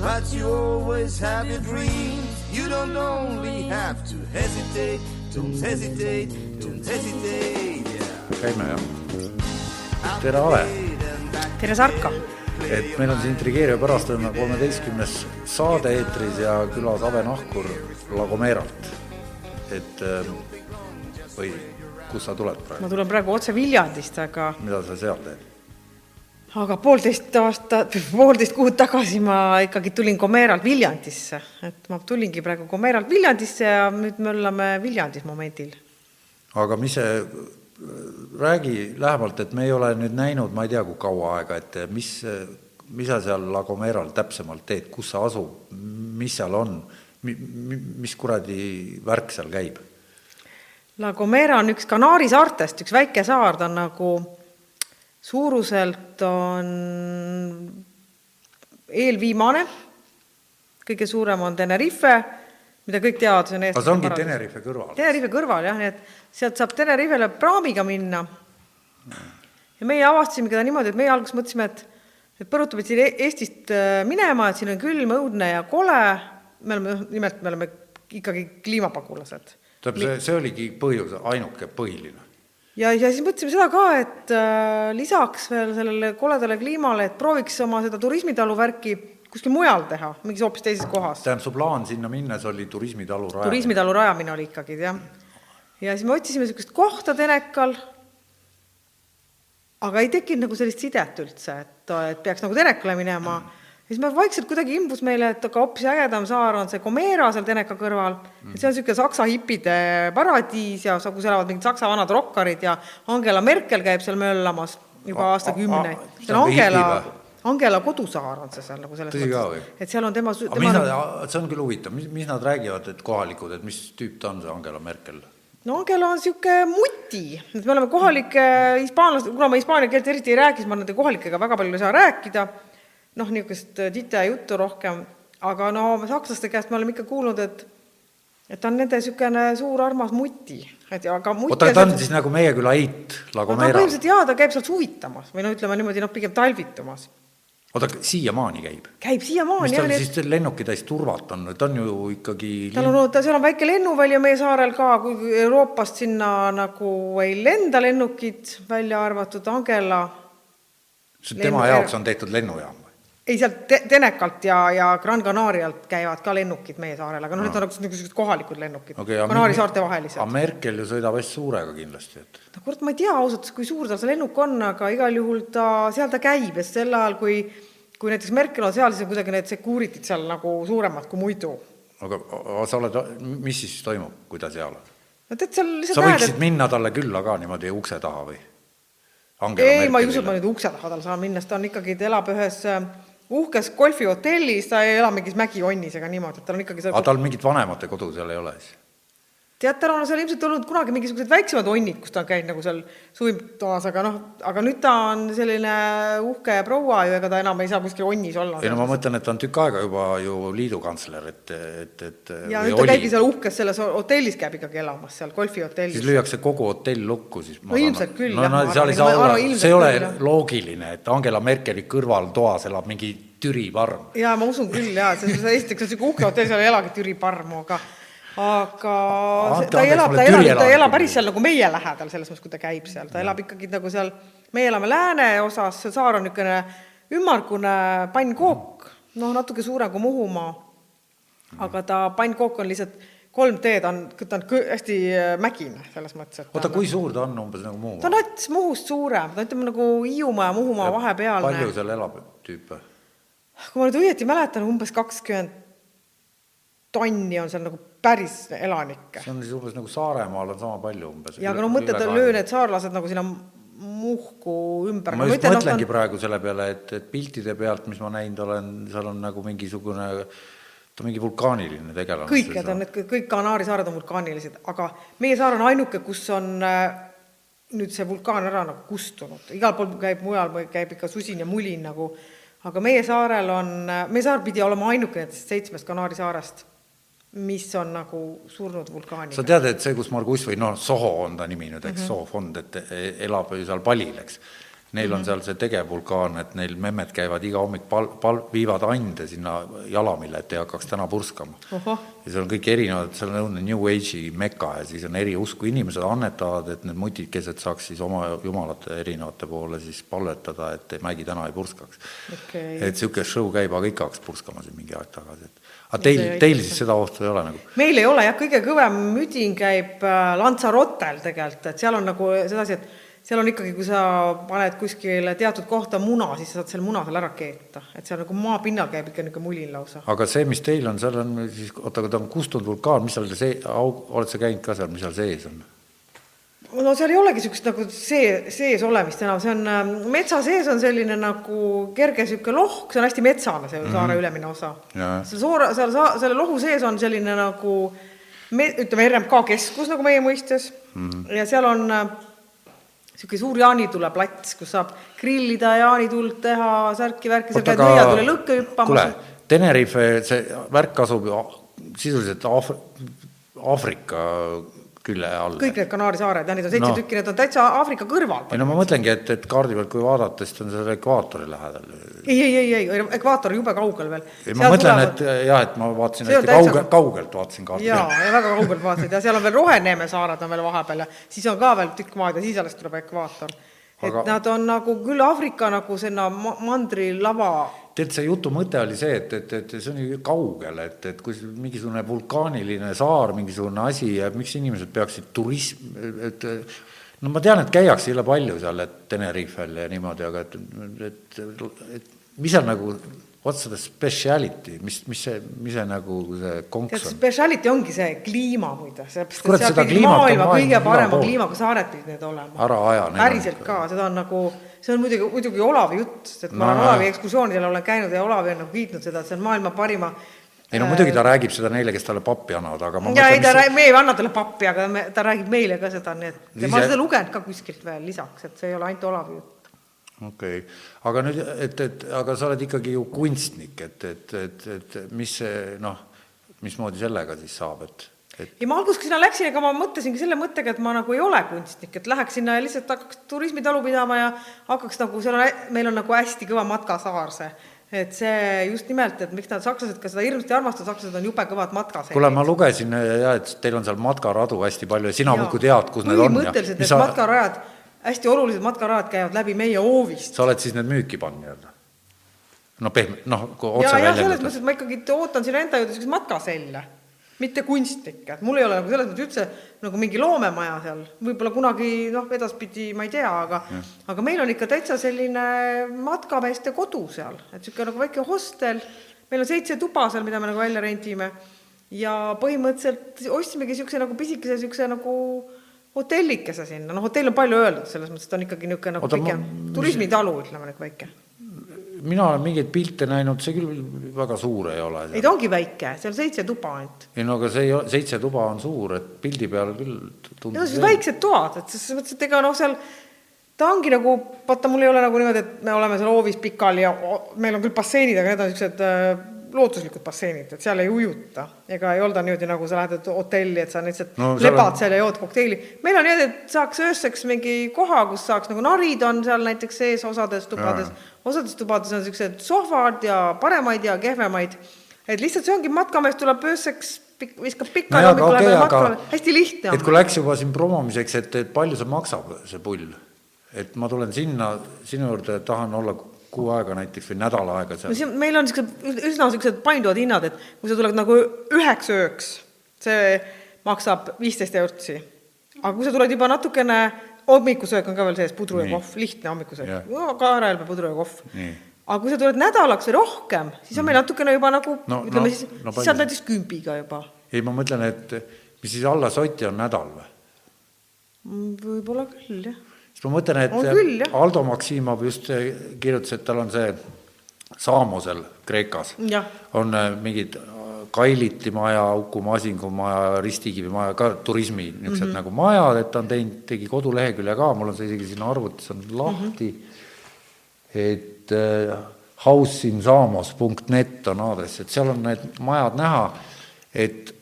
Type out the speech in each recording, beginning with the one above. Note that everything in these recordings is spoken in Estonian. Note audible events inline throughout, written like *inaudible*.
But you always have your dreams. You don't only have to hesitate, don't hesitate, don't hesitate. Yeah. käime jah. tere, Ale! tere, Sarka! et meil on siin Intrigeerija pärastlõuna kolmeteistkümnes saade eetris ja külas Ave Nahkur La Gomeralt. et ähm, või kust sa tuled praegu, ma tulen praegu otse Viljandist, aga, mida sa seal teed? Aga poolteist aastat, poolteist kuud tagasi ma ikkagi tulin Komeralt Viljandisse. et ma tulingi praegu Komeralt Viljandisse ja nüüd me oleme Viljandis momendil. aga mis see, räägi lähemalt, et me ei ole nüüd näinud, ma ei tea, kui kaua aega, et mis, mis sa seal La Gomeral täpsemalt teed, kus sa asud, mis seal on, mis kuradi värk seal käib? La Gomera on üks Kanaari saartest, üks väike saar, ta on nagu suuruselt on eelviimane, kõige suurem on Tenerife, mida kõik teavad, see on aga see ongi Tenerife kõrval? Tenerife kõrval jah, nii et sealt saab Tenerifele praamiga minna. ja meie avastasime seda niimoodi, et meie alguses mõtlesime, et et põrutame siin E- Eestist äh, minema, et siin on külm, õudne ja kole, me oleme, nimelt me oleme ikkagi kliimapagulased. tähendab, see, see oligi põhjus, ainuke põhiline? Ja, ja siis mõtlesime seda ka, et äh, lisaks veel sellele koledale kliimale, et prooviks oma seda turismitalu värki kuskil mujal teha, mingis hoopis teises kohas. tähendab, su plaan sinna minnes oli turismitalu rajamine? turismitalu rajamine oli ikkagi, jah. ja siis me otsisime niisugust kohta Tenekal, aga ei tekkinud nagu sellist sidet üldse, et, et peaks nagu Tenekale minema. Ja siis me vaikselt kuidagi imbus meile, et aga hoopis ägedam saar on see Gomera seal Teneka kõrval, et see on niisugune saksa hipide paradiis ja kus elavad mingid saksa vanad rokkarid ja Angela Merkel käib seal möllamas juba aastakümneid. see on Angela, Angela kodusaar on see seal nagu selles Tõsi või? et seal on tema, tema nad, see on küll huvitav, mis, mis nad räägivad, et kohalikud, et mis tüüp ta on, see Angela Merkel? no Angela on niisugune muti, et me oleme kohalike hispaanlaste, kuna ma hispaania keelt eriti ei räägi, siis ma nende kohalikega väga palju ei saa rääkida, noh, niisugust tite juttu rohkem, aga no sakslaste käest me oleme ikka kuulnud, et et ta on nende niisugune suur armas muti, et aga oota, ta on siis nagu meie küla Eit, La no Gomera? põhimõtteliselt jaa, ta käib seal suvitamas või no ütleme niimoodi, noh, pigem talvitumas. oota, siiamaani käib? käib siiamaani mis jah, tal nii et siis lennukitäis turvat on, ta on ju ikkagi tal on, ta, seal on väike lennuvälja meie saarel ka, kuigi Euroopast sinna nagu ei lenda lennukid, välja arvatud Angela see tema jaoks on tehtud lennujaam? Ei, sealt Te- Tenekalt ja, ja Gran Canarialt käivad ka lennukid meie saarel, aga noh, need on nagu niisugused kohalikud lennukid aga Kanaari saarte vahelised. aga Merkel ju sõidab hästi suurega kindlasti, et no kurat, ma ei tea ausalt, kui suur tal see lennuk on, aga igal juhul ta, seal ta käib ja sel ajal, kui kui näiteks Merkel on seal, siis on kuidagi need security'd seal nagu suuremad kui muidu. aga, sa oled, mis siis toimub, kui ta seal on? no tead, seal lihtsalt sa näed, võiksid et minna talle külla ka niimoodi ukse taha või? ei, ma ei usu, et ma nüüd ukse taha tal saan minna, sest ta on ikkagi, ta elab ühes äh, uhkes golfihotellis, ta ei ela mingis mägijonnis ega niimoodi, et tal on ikkagi seal aga tal mingit vanemate kodu seal ei ole siis? Tead, tal on seal ilmselt olnud kunagi mingisugused väiksemad onnid, kus ta on käinud nagu seal suvitoas, aga noh, aga nüüd ta on selline uhke proua ju, ega ta enam ei saa kuskil onnis olla. ei no ma mõtlen, et ta on tükk aega juba ju liidukantsler, et, et, et ja nüüd ta oli. käibki seal uhkes selles hotellis käib ikkagi elamas, seal golfihotellis. siis lüüakse kogu hotell lukku, siis No saan- ilmselt küll, no, jah, no seal arvan, ei saa olla arvan, see ei ole loogiline, et Angela Merkeli kõrval toas elab mingi Türi parm. jaa, ma usun küll jaa, see, see esiteks on niisugune uhke hotell, seal ei elagi Türi parmu, aga aga see, ta elab, ta elab, ta elab päris seal nagu meie lähedal, selles mõttes, kui ta käib seal, ta elab ikkagi nagu seal, meie elame lääneosas, see saar on niisugune ümmargune pannkook, noh, natuke suurem kui Muhumaa, aga ta pannkook on lihtsalt kolm teed on, ta on hästi äh, mägine selles mõttes, et ta oota, kui suur ta on umbes nagu muu? ta on nats Muhust suurem, ta ütleme nagu Hiiumaa ja Muhumaa vahepealne. palju seal elab tüüpe? kui ma nüüd õieti mäletan, umbes kakskümmend tonni on seal nagu päris elanikke. see on siis umbes nagu Saaremaal on sama palju umbes. ja aga no mõtle, et löö need saarlased nagu sinna muhku ümber. ma just mõtlengi praegu selle peale, et, et piltide pealt, mis ma näinud olen, seal on nagu mingisugune, ta on mingi vulkaaniline tegelane. kõik need on, need kõik Kanaari saared on vulkaanilised, aga meie saar on ainuke, kus on äh, nüüd see vulkaan ära nagu kustunud, igal pool käib mujal käib ikka susin ja mulin nagu, aga meie saarel on, meie saar pidi olema ainuke nendest seitsmest Kanaari saarest, mis on nagu surnud vulkaaniga sa. tead, et see, kus Margus või noh, Soho on ta nimi nüüd, Mhm. eks mm, -hmm. Soho fond, et e- elab ju seal Palil, eks. Neil Mhm. on seal see tegevvulkaan, et neil memmed käivad iga hommik pal-, pal-, viivad ande sinna jalamile, et ei hakkaks täna purskama. ja seal on kõik erinevad, seal on New Age'i meka ja siis on eri usku inimesed annetavad, et need mutikesed saaks siis oma jumalate erinevate poole siis palvetada, et mägi täna ei purskaks Okei. et niisugune show käib, aga ikka hakkas purskama siin mingi aeg tagasi, et aga teil, teil siis seda ohtu ei ole nagu? meil ei ole jah, kõige kõvem müdin käib äh, Lanzarotel tegelikult, et seal on nagu sedasi, et seal on ikkagi, kui sa paned kuskile teatud kohta muna, siis sa saad selle muna seal ära keeta, et seal nagu maapinnal käib ikka niisugune mulin lausa. aga see, mis teil on, seal on siis, oota, aga ta on kustunud vulkaan, mis seal see, oled sa käinud ka seal, mis seal sees on? No seal ei olegi niisugust nagu see, sees olemist enam, see on äh, metsa sees on selline nagu kerge niisugune lohk, see on hästi metsane, see saare ülemine osa. Seal soore, seal sa-, selle lohu sees on selline nagu me, ütleme, RMK keskus nagu meie mõistes. Mm -hmm. ja seal on niisugune suur jaanituleplats, kus saab grillida, jaanituld teha, särki-värki, seal käid nõiatule lõkke hüppamas kuule, Tenerife, see värk asub ju sisuliselt Aaf-, Aafrika külje all. kõik need Kanaari saared, jah, neid on seitse No. tükki, need on täitsa Aafrika kõrval. ei no ma mõtlengi, et, et kaardi pealt, kui vaadata, siis ta on seal ekvaatori lähedal. ei, ei, ei, ei, ekvaator jube kaugel veel. ei, ma mõtlen, et jah, et ma vaatasin hästi täitsa- kauge, kaugelt vaatasin kaardi jaa ja väga kaugelt vaatasid ja seal on veel Roheneeme saared on veel vahepeal ja siis on ka veel tükk maad ja siis alles tuleb ekvaator. et Aga- nad on nagu küll Aafrika nagu sinna ma- mandrilava, tead, see jutu mõte oli see, et, et, et see on ju kaugel, et, et kui mingisugune vulkaaniline saar, mingisugune asi ja miks inimesed peaksid turism, et no ma tean, et käiakse jõle palju seal, et Tenerifel ja niimoodi, aga et, et, et mis seal nagu, what's the speciality, mis, mis see, mis see nagu see konks on? speciality ongi see kliima muide, sellepärast et seal seda on maailma maailmas kõige parema kliimaga saared pidid need olema. ära aja. päriselt ka, seda on nagu, see on muidugi, muidugi Olavi jutt, sest ma No olen. Olavi ekskursioonidel olen käinud ja Olavi on nagu kiitnud seda, et see on maailma parima ei no muidugi ta räägib seda neile, kes talle pappi annavad, aga ma ja ei, ta räägib, me ei anna talle pappi, aga me, ta räägib meile ka seda, nii et ja ma olen seda lugenud ka kuskilt veel lisaks, et see ei ole ainult Olavi jutt. okei okay., aga nüüd, et, et aga sa oled ikkagi ju kunstnik, et, et, et, et mis see noh, mismoodi sellega siis saab, et, et ja ma alguses, kui sinna läksin, ega ma mõtlesingi selle mõttega, et ma nagu ei ole kunstnik, et läheks sinna ja lihtsalt hakkaks turismitalu pidama ja hakkaks nagu, seal on, meil on nagu hästi kõva matkasaar see. et see just nimelt, et miks nad sakslased ka seda hirmsasti armastavad, sakslased on jube kõvad matkaseerid. kuule, ma lugesin ja et teil on seal matkaradu hästi palju ja sina muudkui tead, kus need on põhimõtteliselt need sa, matkarajad, hästi olulised matkarajad käivad läbi meie hoovist. sa oled siis need müüki pannud nii-öelda? no pehme, noh, kui otse ja selles väljendada mõttes, et ma ikkagi ootan sinna enda juurde niisugust matkaselle, mitte kunstnikke, et mul ei ole nagu selles mõttes üldse nagu mingi loomemaja seal, võib-olla kunagi noh, edaspidi ma ei tea, aga aga meil on ikka täitsa selline matkameeste kodu seal, et niisugune nagu väike hostel, meil on seitse tuba seal, mida me nagu välja rendime. Ja põhimõtteliselt ostsimegi niisuguse nagu pisikese niisuguse nagu hotellikese sinna, noh hotell on palju öeldud, selles mõttes, et on ikkagi niisugune nagu Oota, ma- pikem turismitalu, ütleme nagu väike mina olen mingeid pilte näinud, see küll väga suur ei ole ei, ta ongi väike, seal seitse tuba ainult. ei no aga see ei ole, seitse tuba on suur, et pildi peal küll tundub siis väiksed toad, et selles mõttes, et ega noh, seal ta ongi nagu, vaata, mul ei ole nagu niimoodi, et me oleme seal hoovis pikal ja meil on küll basseinid, aga need on niisugused lootuslikud basseinid, et seal ei ujuta. ega ei olda niimoodi, nagu sa lähed hotelli, et sa lihtsalt No no, seal lebad on- seal ja jood kokteili. meil on niimoodi, et saaks ööseks mingi koha, kus saaks nagu narid on seal näiteks sees osades tubades, osades tubades on niisugused sohvad ja paremaid ja kehvemaid. et lihtsalt see ongi, matkamees tuleb ööseks, viskab pikali nojah, aga hommikul läheb aga hästi lihtne et kui läks juba siin promomiseks, et, et palju see maksab, see pull? et ma tulen sinna sinu juurde, tahan olla kuu aega näiteks või nädal aega seal. meil on niisugused üsna niisugused painduvad hinnad, et kui sa tuled nagu üheks ööks, see maksab viisteist eurtsi. aga kui sa tuled juba natukene, hommikusöök on ka veel sees, pudru ja kohv, lihtne hommikusöök kaerahelbe pudru ja kohv aga kui sa tuled nädalaks või rohkem, siis on meil natukene juba nagu No- ütleme no- siis no siis saad see- näiteks kümbiga juba. ei, ma mõtlen, et mis siis alla soti on nädal või? võib-olla küll, jah. Siis ma mõtlen, et küll, jah. Aldo Maksimov just äh, kirjutas, et tal on see Saamosel Kreekas on äh, mingid äh, Kailiti maja, Uku Masingu maja, Ristikivi maja, ka turismi niisugused mm -hmm. nagu majad, et ta on teinud, tegi kodulehekülje ka, mul on see isegi siin arvutis on lahti mm, -hmm. et äh, houseinsaamos.net on aadress, et seal on need majad näha, et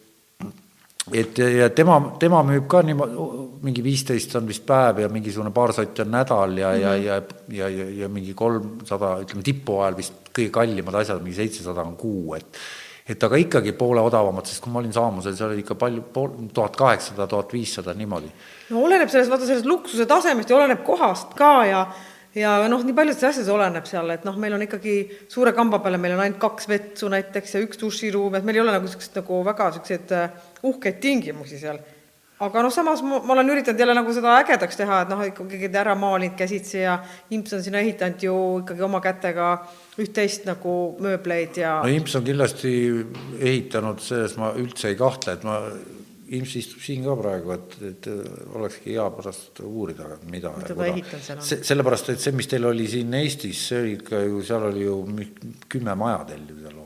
et ja, tema, tema müüb ka niimoodi, mingi viisteist on vist päev ja mingisugune paar sotti on nädal ja mm, -hmm. ja, ja, ja, ja, ja mingi kolmsada, ütleme tipu ajal vist kõige kallimad asjad, mingi seitsesada on kuu, et et aga ikkagi poole odavamad, sest kui ma olin Saamusel, seal oli ikka palju, pool, tuhat kaheksasada, tuhat viissada, niimoodi. no oleneb sellest, vaata sellest luksuse tasemest ja oleneb kohast ka ja ja noh, nii paljudest asjadest oleneb seal, et noh, meil on ikkagi suure kamba peale, meil on ainult kaks vetsu näiteks ja üks duširuum, et meil ei ole nagu niisugused nagu väga niisuguseid äh, uhkeid tingimusi seal. aga noh, samas ma, ma olen üritanud jälle nagu seda ägedaks teha, et noh, ikkagi ära maalinud käsitsi ja imps on sinna ehitanud ju ikkagi oma kätega üht-teist nagu mööbleid ja no imps on kindlasti ehitanud, selles ma üldse ei kahtle, et ma, imps istub siin ka praegu, et, et olekski hea pärast uurida, mida see, sellepärast, et see, mis teil oli siin Eestis, see oli ikka ju, seal oli ju kümme maja teil ju seal.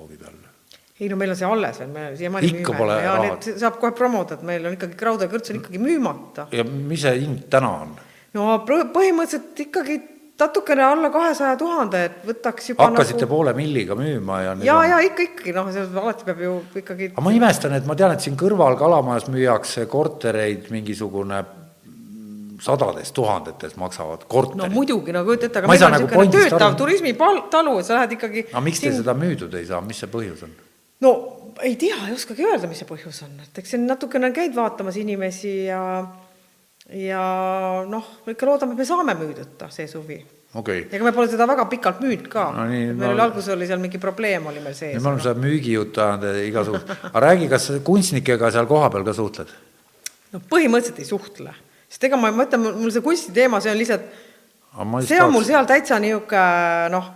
Ei no meil on see alles veel, me siiamaani Ikka müüme pole ja raha. saab kohe promoda, et meil on ikkagi ja Kõrts on ikkagi müümata. ja mis see hind täna on? no põhimõtteliselt ikkagi natukene alla kahesaja tuhande, et võtaks juba hakkasite nagu... poole milliga müüma ja ja on-, ja ikka, ikkagi noh, see alati peab ju ikkagi aga ma imestan, et ma tean, et siin kõrval Kalamajas müüakse kortereid mingisugune sadades tuhandetes maksavad no korterid. muidugi, no kujuta ette, aga Ma ei meil on nagu niisugune pointist töötav aru. turismitalu, et sa lähed ikkagi aga miks te seda müüdud ei saa, mis see põhjus on? No ei tea, ei oskagi öelda, mis see põhjus on, et eks siin natukene käid vaatamas inimesi ja ja noh, ikka loodame, et me saame müüdud see suvi. okei okay., ega me pole seda väga pikalt müünud ka No meil no- oli alguses oli seal mingi probleem oli meil sees me oleme seda müügijuttu ajanud igasugust, aga räägi, kas kunstnikega seal kohapeal ka suhtled? no põhimõtteliselt ei suhtle, sest ega ma mõtlen, mul see kunstiteema, see on lihtsalt ma see on mul seal täitsa niisugune noh,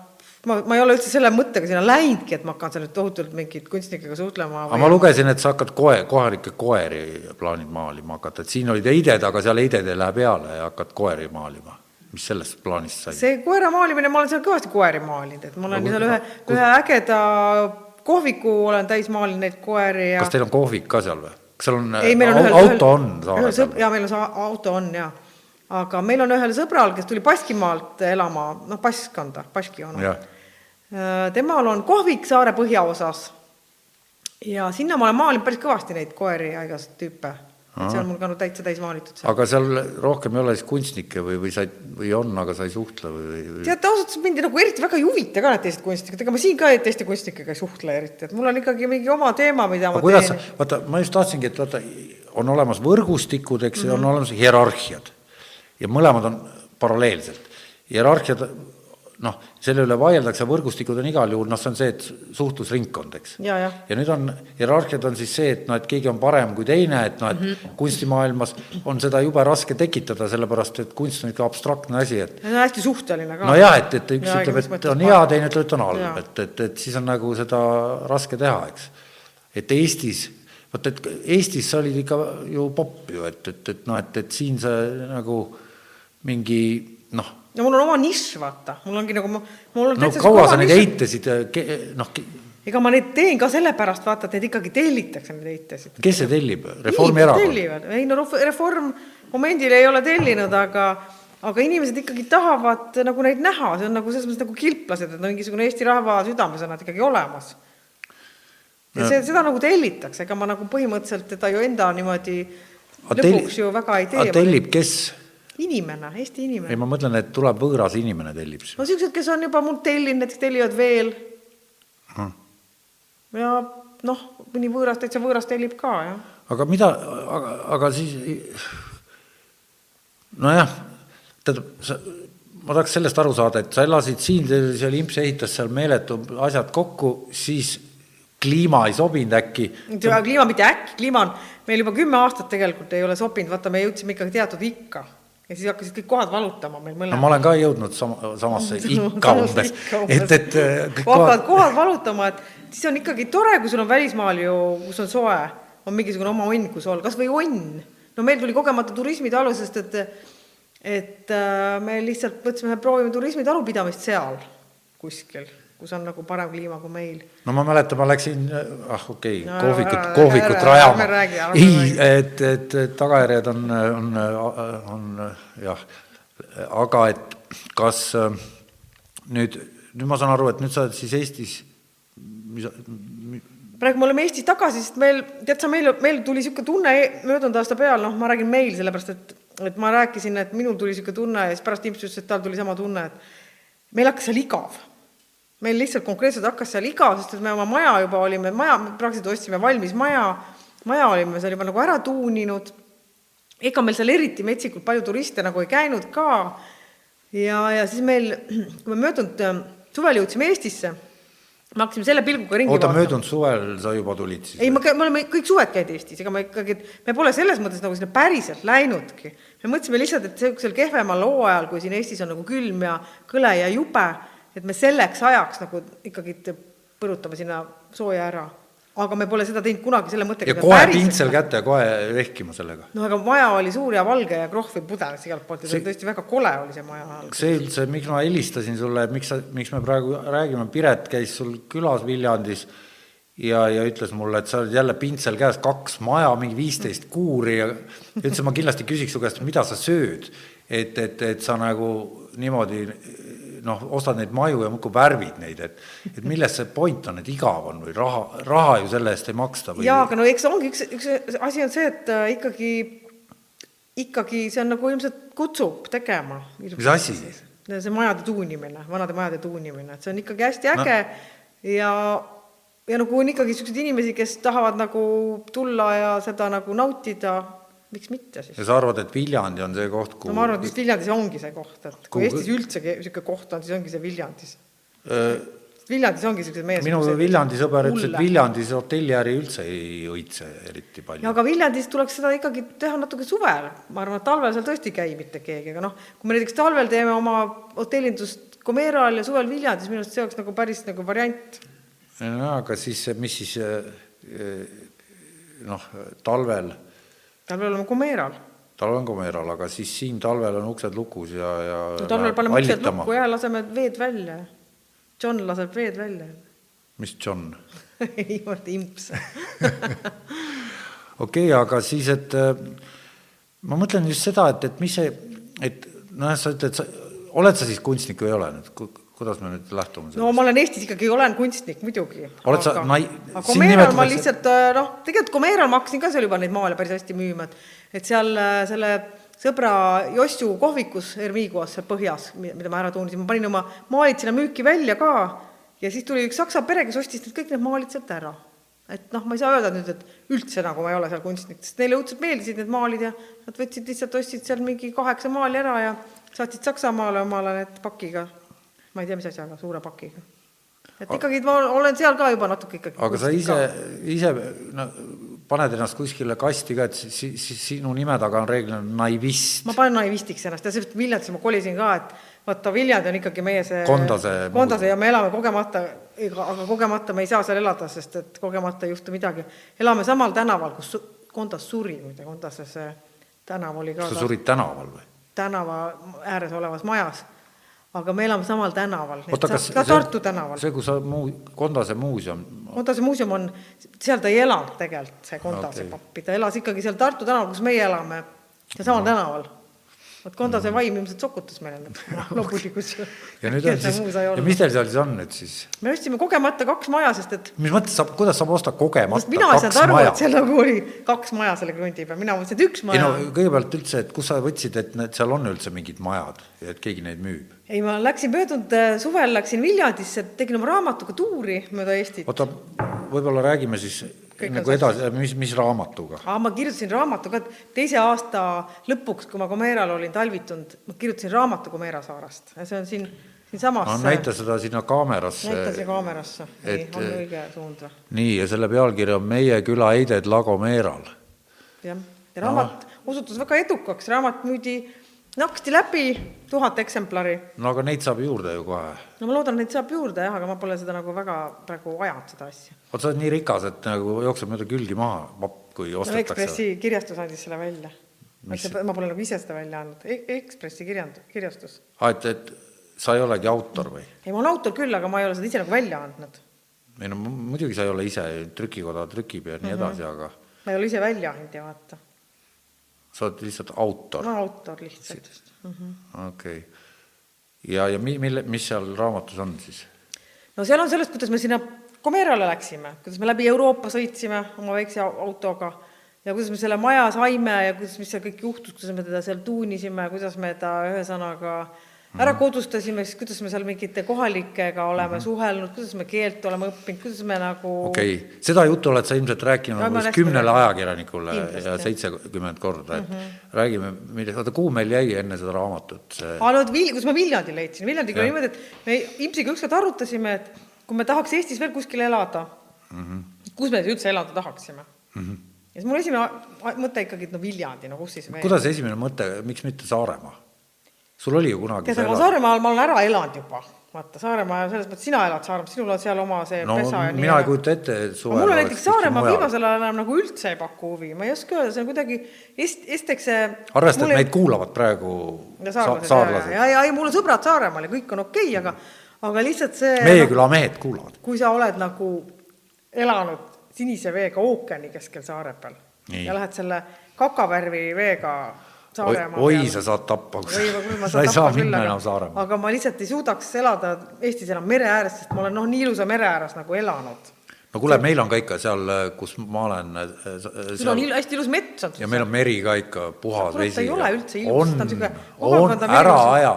ma, ma ei ole üldse selle mõttega sinna läinudki, et ma hakkan seal nüüd tohutult mingit kunstnikega suhtlema aga ma lugesin, et sa hakkad koe, kohalikke koeri plaanid maalima hakata, et siin olid eided, aga seal eided ei lähe peale ja hakkad koeri maalima. mis sellest plaanist sai? see koera maalimine, ma olen seal kõvasti koeri maalinud, et ma olen No seal ühe kus-, ühe ägeda kohviku olen täis maalinud neid koeri ja kas teil on kohvik ka seal või? kas seal on, ei, meil on ühel, auto on ühel saare sõb-, peal? jaa, meil on sa- auto on jaa. aga meil on ühel sõbral, kes tuli Baskimaalt elama, noh, Bask on ta, Baski Jah.. Temal on kohvik saare põhjaosas ja sinna ma olen maalinud päris kõvasti neid koeri ja igasuguseid tüüpe. see on mul ka täitsa täis maalitud aga seal rohkem ei ole siis kunstnikke või, või sa või on, aga sa ei suhtle või, või? teate, ausalt öeldes mind nagu eriti väga ei huvita ka need teised kunstnikud, ega ma siin ka teiste kunstnikega ei suhtle eriti, et mul on ikkagi mingi oma teema, mida aga ma kuidas teen., vaata, ma just tahtsingi, et vaata, on olemas võrgustikud, eks ju mm, -hmm. Mhm. on olemas hierarhiad ja mõlemad on paralleelselt. hierarhiad, noh, selle üle vaieldakse, võrgustikud on igal juhul, noh, see on see, et suhtlusringkond, eks. ja, ja nüüd on, hierarhiad on siis see, et noh, et keegi on parem kui teine, et noh, et mm. -hmm. kunstimaailmas on seda jube raske tekitada, sellepärast et kunst on ikka abstraktne asi, et see on hästi suhteline ka. nojah, et, et üks Jaa, ütleb, et on hea, teine ütleb, et on halb et, et, et siis on nagu seda raske teha, eks. et Eestis, vot et Eestis sa olid ikka ju popp ju, et, et, et noh, et, et siin sa nagu mingi noh, no mul on oma nišš, vaata, mul ongi nagu, mul on no kaua sa neid eitasid, noh, ega ma neid teen ka sellepärast, vaata, et neid ikkagi tellitakse, neid eitesid. kes see tellib, Reformierakond? ei no Ref- Reform momendil ei ole tellinud, aga aga inimesed ikkagi tahavad nagu neid näha, see on nagu selles mõttes nagu kilplased, et no mingisugune Eesti rahva südames on nad ikkagi olemas. ja see, seda nagu tellitakse, ega ma nagu põhimõtteliselt teda ju enda niimoodi lõpuks ju väga ei tee. tellib kes? inimene, Eesti ei, inimene. ma mõtlen, et tuleb võõras inimene tellib siis. no siuksed, kes on juba mult tellinud, näiteks tellivad veel. ja noh, mõni võõras, täitsa võõras tellib ka, jah. aga mida, aga, aga siis nojah, tähendab, sa, ma tahaks sellest aru saada, et sa elasid siin, seal imps ehitas seal meeletu asjad kokku, siis kliima ei sobinud äkki. kliima mitte äkki, kliima on meil juba kümme aastat tegelikult ei ole sobinud, vaata, me jõudsime ikkagi teatud ikka ja siis hakkasid kõik kohad valutama meil no mõlemad. ma olen ka jõudnud sama, samasse *laughs* ikka umbes, et, et äh, kõik hakkavad kohad, kohad valutama, et siis on ikkagi tore, kui sul on välismaal ju, kus on soe, on mingisugune oma onn, kus olla, kas või onn. no meil tuli kogemata turismitalu, sest et et äh, me lihtsalt mõtlesime, et proovime turismi talupidamist seal kuskil, kus on nagu parem kliima kui meil. no ma mäletan, ma läksin, ah okei okay, No kohvikut kohvikut ära- rajama ei, et, et, et tagajärjed on, on, on jah, aga et kas äh, nüüd, nüüd ma saan aru, et nüüd sa oled siis Eestis, mis, praegu me oleme Eestis tagasi, sest meil, tead sa, meil, meil tuli niisugune tunne e- möödunud aasta peal, noh, ma räägin meil, sellepärast et, et ma rääkisin, et minul tuli niisugune tunne ja siis pärast Imps ütles, et tal tuli sama tunne, et meil hakkas seal igav. Meil lihtsalt konkreetselt hakkas seal igav, sest et me oma maja juba olime, maja, praktiliselt ostsime valmis maja, maja olime seal juba nagu ära tuuninud, ega meil seal eriti metsikult palju turiste nagu ei käinud ka. Ja, ja siis meil, kui me möödunud äh, suvel jõudsime Eestisse, me hakkasime selle pilguga ringi oota, möödunud suvel sa juba tulid siis? ei, ma, me oleme kõik suved käinud Eestis, ega me ikkagi, me pole selles mõttes nagu sinna päriselt läinudki. me mõtlesime lihtsalt, et niisugusel kehvemal hooajal, kui siin Eestis on nagu külm ja kõle ja jube, et me selleks ajaks nagu ikkagi põrutame sinna sooja ära. aga me pole seda teinud kunagi selle mõttega. ja kohe pintsel kätte ja kohe vehkima sellega? noh, aga maja oli suur ja valge ja krohvi pudenes igalt poolt ja see oli tõesti väga kole oli see maja. see üldse, miks ma helistasin sulle, miks sa, miks me praegu räägime, Piret käis sul külas Viljandis ja, ja ütles mulle, et sa oled jälle pintsel käes, kaks maja, mingi viisteist kuuri ja ütles, et ma kindlasti küsiks su käest, mida sa sööd. et, et, et sa nagu niimoodi noh, ostad neid maju ja muudkui värvid neid, et et milles see point on, et igav on või raha, raha ju selle eest ei maksta või? jaa, aga no eks ongi üks, üks asi on see, et äh, ikkagi, ikkagi see on nagu ilmselt kutsub tegema. Mis asi? see majade tuunimine, vanade majade tuunimine, et see on ikkagi hästi äge no. ja, ja nagu on ikkagi niisuguseid inimesi, kes tahavad nagu tulla ja seda nagu nautida, miks mitte siis? ja sa arvad, et Viljandi on see koht, kuhu no ma arvan, et vist Viljandis ongi see koht, et kui Kuhu- Eestis üldse niisugune koht on, siis ongi see Viljandis. Öö, Viljandis ongi niisugused meie minu Viljandi sõber ütles, et Viljandis hotelliäri üldse ei õitse eriti palju. aga Viljandis tuleks seda ikkagi teha natuke suvel, ma arvan, et talvel seal tõesti ei käi mitte keegi, aga noh, kui me näiteks talvel teeme oma hotellindust Comeral ja suvel Viljandis, minu arust see oleks nagu päris nagu variant. no aga siis, mis siis eh, noh, talvel, talvel oleme Comeral. talvel on Comeral, aga siis siin talvel on uksed lukus ja, ja no talvel paneme uksed lukku ja laseme veed välja. John laseb veed välja. mis John? *laughs* ei, olen imps *laughs* okei aga siis, et äh, ma mõtlen just seda, et, et mis see, et noh, sa ütled, sa oled sa siis kunstnik või ei ole nüüd, kuidas me nüüd lähtume sellest? no ma olen Eestis ikkagi, olen kunstnik muidugi. Oled sa nai- aga sind Comeral ma lihtsalt äh, noh, tegelikult Comeral ma hakkasin ka seal juba neid maale päris hästi müüma, et et seal äh, selle sõbra Jossu kohvikus Ermiguas seal põhjas, mi- mida ma ära tuunisin, ma panin oma maalid sinna müüki välja ka ja siis tuli üks saksa pere, kes ostis need kõik need maalid sealt ära. et noh, ma ei saa öelda nüüd, et üldse nagu ma ei ole seal kunstnik, sest neile õudselt meeldisid need maalid ja nad võtsid lihtsalt, ostsid seal mingi kaheksa maali ära ja saatsid Saksamaale omale need pakiga. Ma ei tea, mis asjaga, suure pakiga. et ikkagi ma olen seal ka juba natuke ikkagi aga sa ise ise no, paned ennast kuskile kasti ka, et si, si, si, sinu nime taga on reeglina naivist. ma panen naivistiks ennast ja seepärast Viljandisse ma kolisin ka, et vaata, Viljandi on ikkagi meie see Kondase Kondase ja me elame kogemata, aga kogemata me ei saa seal elada, sest et kogemata ei juhtu midagi. elame samal tänaval, kus su- Kondas suri, muide, Kondase see tänav oli ka sa surid tänaval või? tänava ääres olevas majas. Aga me elame samal tänaval, ka Tartu tänaval. see, kus sa muu-, Kondase muuseum, Kondase muuseum on, seal ta ei elanud tegelikult, see Kondase okay. pappi, ta elas ikkagi seal Tartu tänaval, kus meie elame, seal samal tänaval. vot Kondase vaim ilmselt sokutas meile loomulikult. *laughs* *laughs* ja nüüd on siis, ja mis teil seal siis on nüüd siis? me ostsime kogemata kaks maja, sest et mis mõttes saab, kuidas saab osta kogemata mina ei saanud aru, et seal nagu oli kaks maja selle krundi peal, mina mõtlesin, et üks ei maja no kõigepealt üldse, et kus sa võtsid, et need seal on üldse mingid majad ja et keegi neid müüb? Ei, ma läksin möödunud äh, suvel, läksin Viljandisse, tegin oma raamatuga tuuri mööda Eestit. oota, võib-olla räägime siis on nagu edasi, mis, mis raamatuga? aa, ma kirjutasin raamatu ka, teise aasta lõpuks, kui ma Comeral olin talvitunud, ma kirjutasin raamatu Comera saarest ja see on siin, siinsamas no näita seda sinna kaamerasse. näita see kaamerasse, nii, on õige suund või? nii, ja selle pealkiri on Meie küla heided Lagomeeral. jah, ja raamat osutus väga edukaks, raamat müüdi naksti läbi, tuhat eksemplari. no aga neid saab juurde ju kohe. no ma loodan, et saab juurde jah, aga ma pole seda nagu väga praegu ajanud, seda asja. vot sa oled nii rikas, et nagu jookseb mööda külgi maha, papp, kui no ostetakse. Ekspressi kirjastus andis selle välja. Ma pole nagu ise seda välja andnud e, Ekspressi kirjand-, kirjastus. aa, et, et sa ei olegi autor või? ei, ma olen autor küll, aga ma ei ole seda ise nagu välja andnud. ei no mu- muidugi sa ei ole ise, trükikoda trükib ja nii edasi, aga ma ei ole ise väljaandja, vaata. Sa oled lihtsalt autor ma. autor lihtsalt. okei okay.. ja, ja mi-, mille, mis seal raamatus on siis? no seal on sellest, kuidas me sinna Comerale läksime, kuidas me läbi Euroopa sõitsime oma väikse au- autoga ja kuidas me selle maja saime ja kuidas, mis seal kõik juhtus, kuidas me teda seal tuunisime, kuidas me ta ühesõnaga ära kodustasime, siis kuidas me seal mingite kohalikega oleme suhelnud, kuidas me keelt oleme õppinud, kuidas me nagu okei okay., seda juttu oled sa ilmselt rääkinud ma umbes kümnele ajakirjanikule Kindlasti, ja seitsekümmend korda, et räägime, millest, oota, kuhu meil jäi enne seda raamatut see aga no Vil-, kus ma Viljandi leidsin, Viljandiga oli niimoodi, et me Impsiga ükskord arutasime, et kui me tahaks Eestis veel kuskil elada mm, -hmm. kus me üldse elada tahaksime mm. -hmm. ja siis mul esimene mõte ikkagi, et no Viljandi, no kus siis veel. kuidas esimene mõte, miks mitte Saaremaa? Sul oli ju kunagi tead, ela- Saaremaal ma olen ära elanud juba, vaata Saaremaa, selles mõttes sina elad Saaremaal, sinul on seal oma see no pesa ja nii mina ei kujuta ette, et suvel mulle näiteks Saaremaa viimasel ajal enam nagu üldse ei paku huvi, ma ei oska öelda, see on kuidagi est-, esiteks see arvesta, mulle- meid kuulavad praegu ja sa- saarlased, saarlased. ja, ja, ja mul on sõbrad Saaremaal ja kõik on okei okay,, aga aga lihtsalt see meie noh, küla mehed kuulavad. kui sa oled nagu elanud sinise veega ookeani keskel saare peal ja lähed selle kakavärvi veega Saaremaa oi, peale. sa saad tappa, sa ei saa küll, minna aga enam, Saaremaale. aga ma lihtsalt ei suudaks elada Eestis enam mere ääres, sest ma olen noh, nii ilusa mere ääres nagu elanud. no kuule, meil on ka ikka seal, kus ma olen, sul on il- hästi ilus mets on ja meil on meri ka ikka puhas vesi. ta ei ole üldse ilus, on ta on siuke, on, ära aja.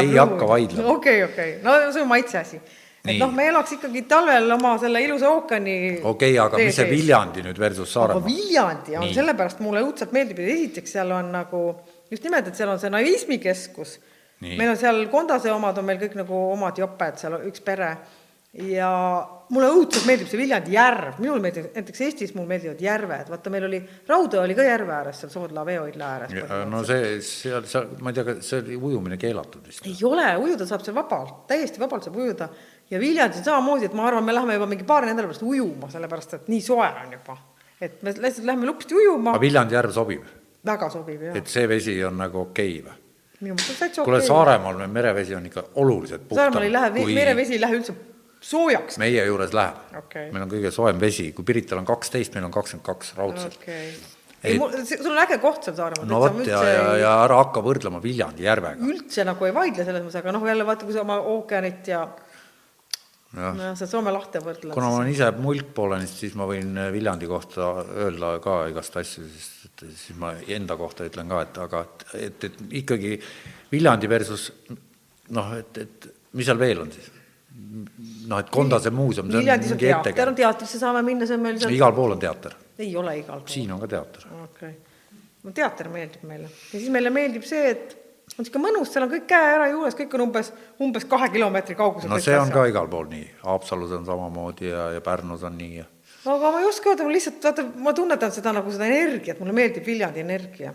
ei hakka vaidlema. okei, okei, no see on maitse asi. Et noh, me elaks ikkagi talvel oma selle ilusa ookeani okei, aga vee mis see. Viljandi nüüd versus aga Saaremaa? Viljandi on Nii. sellepärast mulle õudselt meeldib, et esiteks seal on nagu just nimelt, et seal on see naivismikeskus. Meil on seal Kondase omad on meil kõik nagu omad joped, seal on üks pere ja mulle õudselt meeldib see Viljandi järv, minule meeldib, näiteks Eestis mulle meeldivad järved, vaata meil oli, Raudõe oli ka järve ääres, seal Soodla veehoidla ääres. no see, seal, seal, ma ei tea, kas see oli ujumine keelatud vist? ei ole, ujuda saab seal vabalt, täiesti vabalt saab ujuda ja Viljandis on samamoodi, et ma arvan, me läheme juba mingi paari nädala pärast ujuma, sellepärast et nii soe on juba. et me lihtsalt lähme lupsti ujuma aga, Viljandi järv sobib, väga sobib jah, et see vesi on nagu okei või? minu meelest on täitsa kuule, okei. Saaremaal meil merevesi on ikka oluliselt Saaremaal ei lähe, kui merevesi ei lähe üldse soojaks. meie juures läheb Okei. meil on kõige soojem vesi, kui Pirital on kaksteist, meil on kakskümmend kaks raudselt okei. Ei- ei, mul, sul on äge koht seal Saaremaal. no vot ja, ja, ja ära hakka võrdlema Viljandi järvega. üldse nagu ei vaidle selles mõttes, aga noh, jälle vaata, kui sa oma ookeanit ja jah, no sa Soome lahte võrdled. kuna ma ise muldpoolenist, siis ma võin Viljandi kohta öelda ka igast asju, sest et siis ma enda kohta ütlen ka, et aga et, et, et ikkagi Viljandi versus noh, et, et mis seal veel on siis? noh, et Kondase muuseum, see Viljandis on teater, on teatrisse saame minna, see on meil seal, igal pool on teater, ei ole igal pool. siin on ka teater. okei okay., no teater meeldib meile ja siis meile meeldib see, et on niisugune mõnus, seal on kõik käe ära juures, kõik on umbes, umbes kahe kilomeetri kaugusel. no see on ka igal pool nii, Haapsalus on samamoodi ja, ja Pärnus on nii ja aga ma ei oska öelda, ma lihtsalt vaata, ma tunnetan seda nagu seda energiat, mulle meeldib Viljandi energia.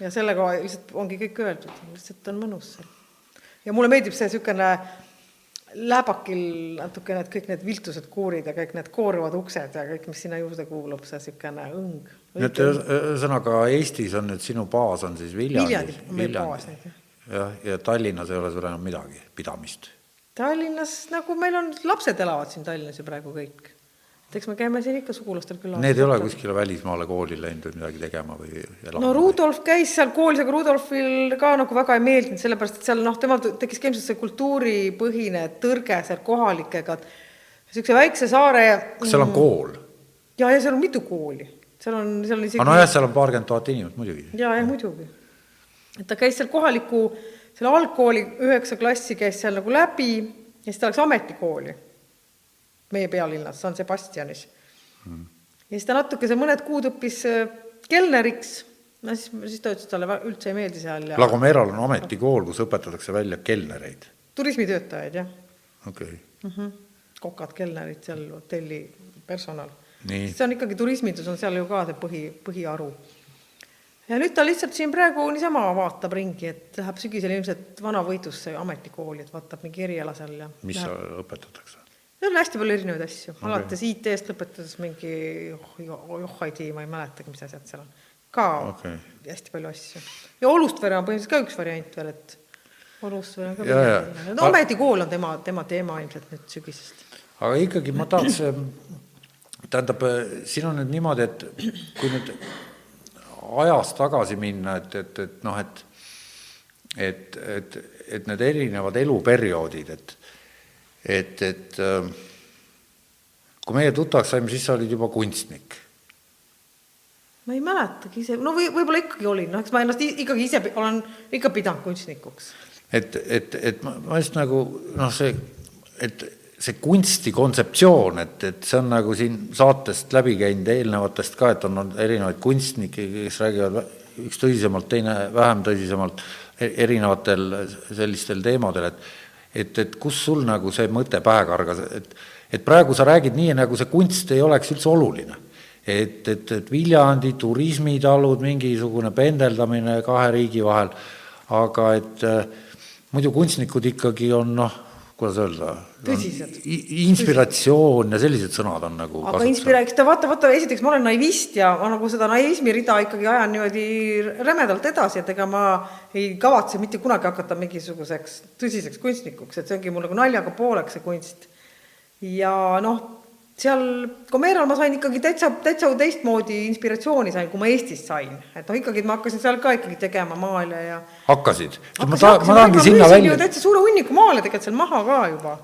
ja sellega lihtsalt ongi kõik öeldud, lihtsalt on mõnus seal. ja mulle meeldib see niisugune läbakil natukene, et kõik need viltused kuurid ja kõik need kooruvad uksed ja kõik, mis sinna juurde kuulub, see niisugune õng. Nii et ühes- ühesõnaga Eestis on nüüd sinu baas on siis Viljandi. Viljandi jah. ja Tallinnas ei ole sul enam midagi pidamist. Tallinnas nagu meil on, lapsed elavad siin Tallinnas ju praegu kõik. et eks me käime siin ikka sugulastel külas. Need ei ole kuskile välismaale kooli läinud või midagi tegema või elama? no Rudolf käis seal koolis, aga Rudolfil ka nagu väga ei meeldinud, sellepärast et seal noh, temal tekkis ka ilmselt see kultuuripõhine tõrge seal kohalikega, et niisuguse väikse saare kas seal on kool? ja, ja seal on mitu kooli, seal on, seal on isegi nojah, seal on paarkümmend tuhat inimest muidugi. ja, ja muidugi. et ta käis seal kohaliku, selle algkooli üheksa klassi käis seal nagu läbi ja siis ta läks ametikooli meie pealinnas, San Sebastianis mm.. ja siis ta natuke seal mõned kuud õppis äh, kelneriks, no siis, siis ta ütles, et talle üldse ei meeldi seal ja La Gomerol on ametikool, kus õpetatakse välja kelnereid. turismitöötajaid jah okei okay., mm. -hmm. kokad, kelnerid seal, hotelli personal. Nii. see on ikkagi turismindus on seal ju ka see põhi, põhiharu. ja nüüd ta lihtsalt siin praegu niisama vaatab ringi, et läheb sügisel ilmselt Vana-Võidusse ametikooli, et vaatab mingi eriala seal ja mis läheb õpetatakse? seal on hästi palju erinevaid asju okay., alates IT-st lõpetades mingi joh- joh- joh ei tea, ma ei mäletagi, mis asjad seal on. ka Okei. hästi palju asju. ja Olustvere on põhimõtteliselt ka üks variant veel, et Olustvere on ka Ja, ja. no ametikool on tema, tema teema ilmselt nüüd sügisest. aga ikkagi ma tahaks, tähendab, siin on nüüd niimoodi, et kui nüüd ajas tagasi minna, et, et, et noh, et et, et, et need erinevad eluperioodid, et et, et äh, kui meie tuttavaks saime, siis sa olid juba kunstnik. ma ei mäletagi ise, no või võib-olla ikkagi olin, noh, eks ma ennast ikkagi ise olen ikka pidanud kunstnikuks. et, et, et ma, ma just nagu noh, see, et see kunsti kontseptsioon, et, et see on nagu siin saatest läbi käinud eelnevatest ka, et on erinevaid kunstnikke, kes räägivad üks tõsisemalt, teine vähem tõsisemalt, e- erinevatel sellistel teemadel, et et, et kus sul nagu see mõte pähe kargas, et et praegu sa räägid nii, nagu see kunst ei oleks üldse oluline. et, et, et Viljandi turismitalud, mingisugune pendeldamine kahe riigi vahel, aga et äh, muidu kunstnikud ikkagi on noh, kuidas öelda, inspiratsioon ja sellised sõnad on nagu aga inspira-, eks ta vaata, vaata, esiteks ma olen naivist ja ma nagu seda naivismi rida ikkagi ajan niimoodi rämedalt edasi, et ega ma ei kavatse mitte kunagi hakata mingisuguseks tõsiseks kunstnikuks, et see ongi mul nagu naljaga pooleks, see kunst. ja noh, seal Comeral ma sain ikkagi täitsa, täitsa teistmoodi inspiratsiooni sain, kui ma Eestis sain. et noh, ikkagi ma hakkasin seal ka ikkagi tegema maale ja hakkasid? ma hakkasin, ta-, hakkasin, ma tahangi sinna välja täitsa suure hunniku maale tegelikult seal maha ka juba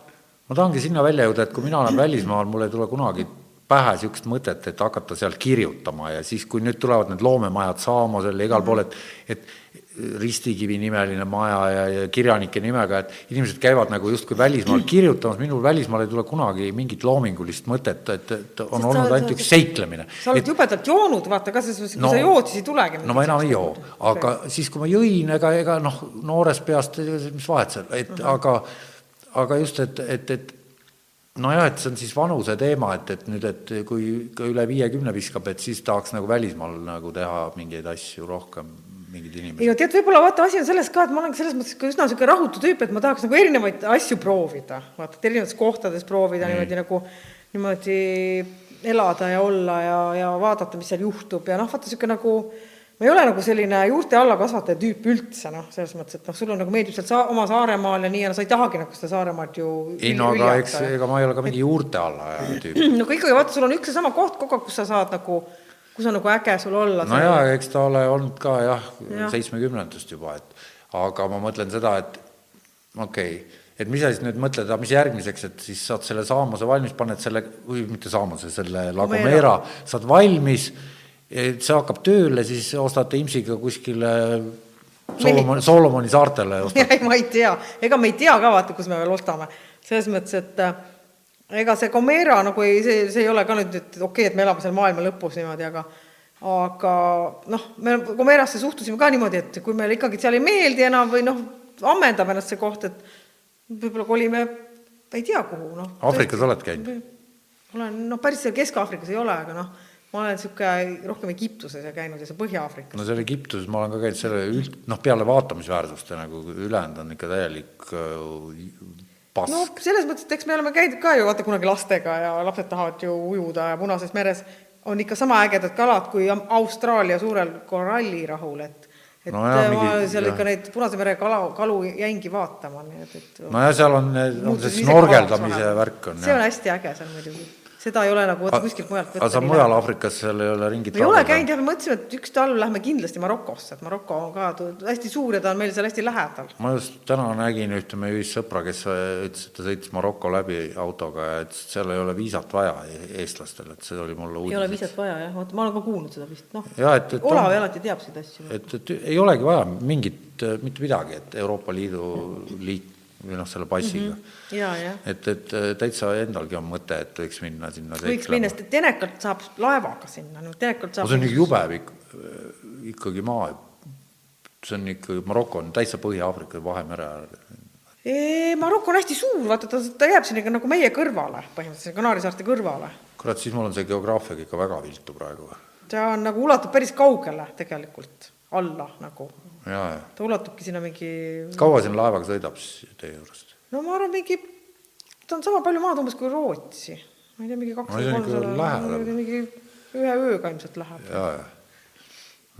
ma tahangi sinna välja jõuda, et kui mina olen välismaal, mul ei tule kunagi pähe niisugust mõtet, et hakata seal kirjutama ja siis, kui nüüd tulevad need loomemajad Saamosel ja igal pool, et et Ristikivi nimeline maja ja, ja kirjanike nimega, et inimesed käivad nagu justkui välismaal kirjutamas, minul välismaal ei tule kunagi mingit loomingulist mõtet, et, et on Sest olnud ainult üks seiklemine. sa oled Et- jubedalt joonud, vaata ka selles mõttes, kui No- sa jood, siis ei tulegi. no ma enam ei joo, aga siis, kui ma jõin, ega, ega noh, noorest peast, mis vahet seal, et uh -huh. aga, aga just, et, et, et nojah, et see on siis vanuse teema, et, et nüüd, et kui ka üle viiekümne viskab, et siis tahaks nagu välismaal nagu teha mingeid asju rohkem, mingid ei inimesed. no tead, võib-olla vaata, asi on selles ka, et ma olen selles mõttes ka üsna niisugune rahutu tüüp, et ma tahaks nagu erinevaid asju proovida, vaata, et erinevates kohtades proovida mm. niimoodi nagu, niimoodi elada ja olla ja, ja vaadata, mis seal juhtub ja noh, vaata niisugune nagu ma ei ole nagu selline juurte alla kasvataja tüüp üldse, noh, selles mõttes, et noh, sulle nagu meeldib seal saa-, oma Saaremaal ja nii ja no sa ei tahagi nagu seda Saaremaad ju ei no aga eks, ega ma ei ole ka mingi juurte alla ajaja *clears throat* tüüp. no aga ikkagi vaata, sul on üks ja sama koht kogu aeg, kus sa saad nagu, kus on nagu äge sul olla. no jaa, eks ta ole olnud ka jah ja., seitsmekümnendast juba, et aga ma mõtlen seda, et okei okay, et mis sa siis nüüd mõtled, mis järgmiseks, et siis saad selle saamuse valmis, paned selle, või mitte saamuse, selle La Gomera, saad valmis, et see hakkab tööle, siis ostate Imsiga kuskile Solomoni, Solomoni saartele *laughs* ma ei tea, ega me ei tea ka vaata, kus me veel ostame. selles mõttes, et äh, ega see Comera nagu ei, see, see ei ole ka nüüd, et okei okay,, et me elame seal maailma lõpus niimoodi, aga aga noh, me Comerasse suhtusime ka niimoodi, et kui meile ikkagi seal ei meeldi enam või noh, ammendab ennast see koht, et võib-olla kolime, ei tea kuhu, noh. Aafrikas oled käinud? olen, noh, päris seal Kesk-Aafrikas ei ole, aga noh, ma olen niisugune rohkem Egiptuses ja käinud ja see Põhja-Aafrikas. no seal Egiptuses ma olen ka käinud selle üld, noh, peale vaatamisväärsuste nagu ülejäänud on ikka täielik äh, pask no selles mõttes, et eks me oleme käinud ka ju vaata kunagi lastega ja lapsed tahavad ju ujuda ja Punases meres on ikka sama ägedad kalad kui Austraalia suurel korallirahul, et et No jaa, ma mingi- seal jah. ikka neid Punase mere kala, kalu jäingi vaatama, nii et, et nojah, seal on, on see ise snorgeldamise värk on see on hästi äge seal muidugi, seda ei ole nagu vaata kuskilt mujalt aga sa mujal. Aafrikas seal ei ole ringit me ei ole käinud jah, me mõtlesime, et üks talv lähme kindlasti Marokosse, et Maroko on ka tu- hästi suur ja ta on meil seal hästi lähedal. ma just täna nägin ühte meie ühist sõpra, kes ütles, et ta sõitis Maroko läbi autoga ja ütles, et seal ei ole viisat vaja e- eestlastel, et see oli mulle ei ole uudis. viisat vaja jah, vaata ma olen ka kuulnud seda vist, noh. Olav on- alati teab neid asju. et, et ei olegi vaja mingit, mitte midagi, et Euroopa Liidu liik- või noh, selle passiga mm. -hmm. ja, jah. et, et täitsa endalgi on mõte, et võiks minna sinna võiks minna, sest Tenekalt saab laevaga sinna, no Tenekalt saab see on jube ikka, ikkagi maa, see on ikka, Maroko on täitsa Põhja-Aafrika Vahemere äär. Ee, Maroko on hästi suur, vaata ta, ta jääb sinna ikka nagu meie kõrvale, põhimõtteliselt Kanaari saarte kõrvale. kurat, siis mul on see geograafiaga ikka väga viltu praegu. ta on nagu ulatub päris kaugele tegelikult, alla nagu. Ta ulatubki sinna mingi, kaua siin laevaga sõidab siis teie juurest? no ma arvan, mingi, ta on sama palju maad umbes kui Rootsi. ma ei tea, mingi kakssada, kolmsada, mingi ühe ööga ilmselt läheb. jaa, jaa.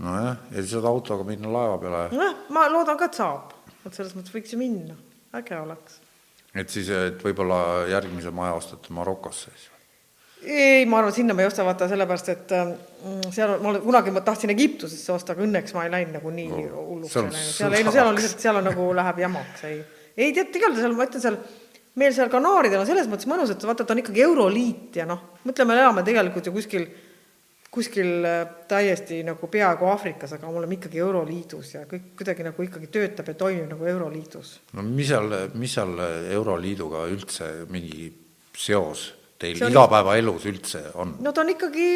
nojah, ja siis saad autoga minna laeva peale, nojah, ma loodan ka, et saab, et selles mõttes võiks ju minna, äge oleks et siis, et võib-olla järgmise maja ostate Marokosse siis. ei, ma arvan, sinna ma ei osta, vaata sellepärast, et mm, seal on, ma olen kunagi ma tahtsin Egiptusesse osta, aga õnneks ma ei läinud nagu nii hulluks seal seal ei no seal on lihtsalt, seal on nagu läheb jamaks, ei. ei tead, tegelikult seal, ma ütlen seal, meil seal Kanaaridel on selles mõttes mõnus, et vaata, ta on ikkagi euroliit ja noh, mõtleme, elame tegelikult ju kuskil, kuskil äh, täiesti nagu peaaegu Aafrikas, aga me oleme ikkagi Euroliidus ja kõik kuidagi nagu ikkagi töötab ja toimib nagu Euroliidus no mis seal, mis seal Euroliiduga üldse mingi seos teil on- igapäevaelus üldse on? no ta on ikkagi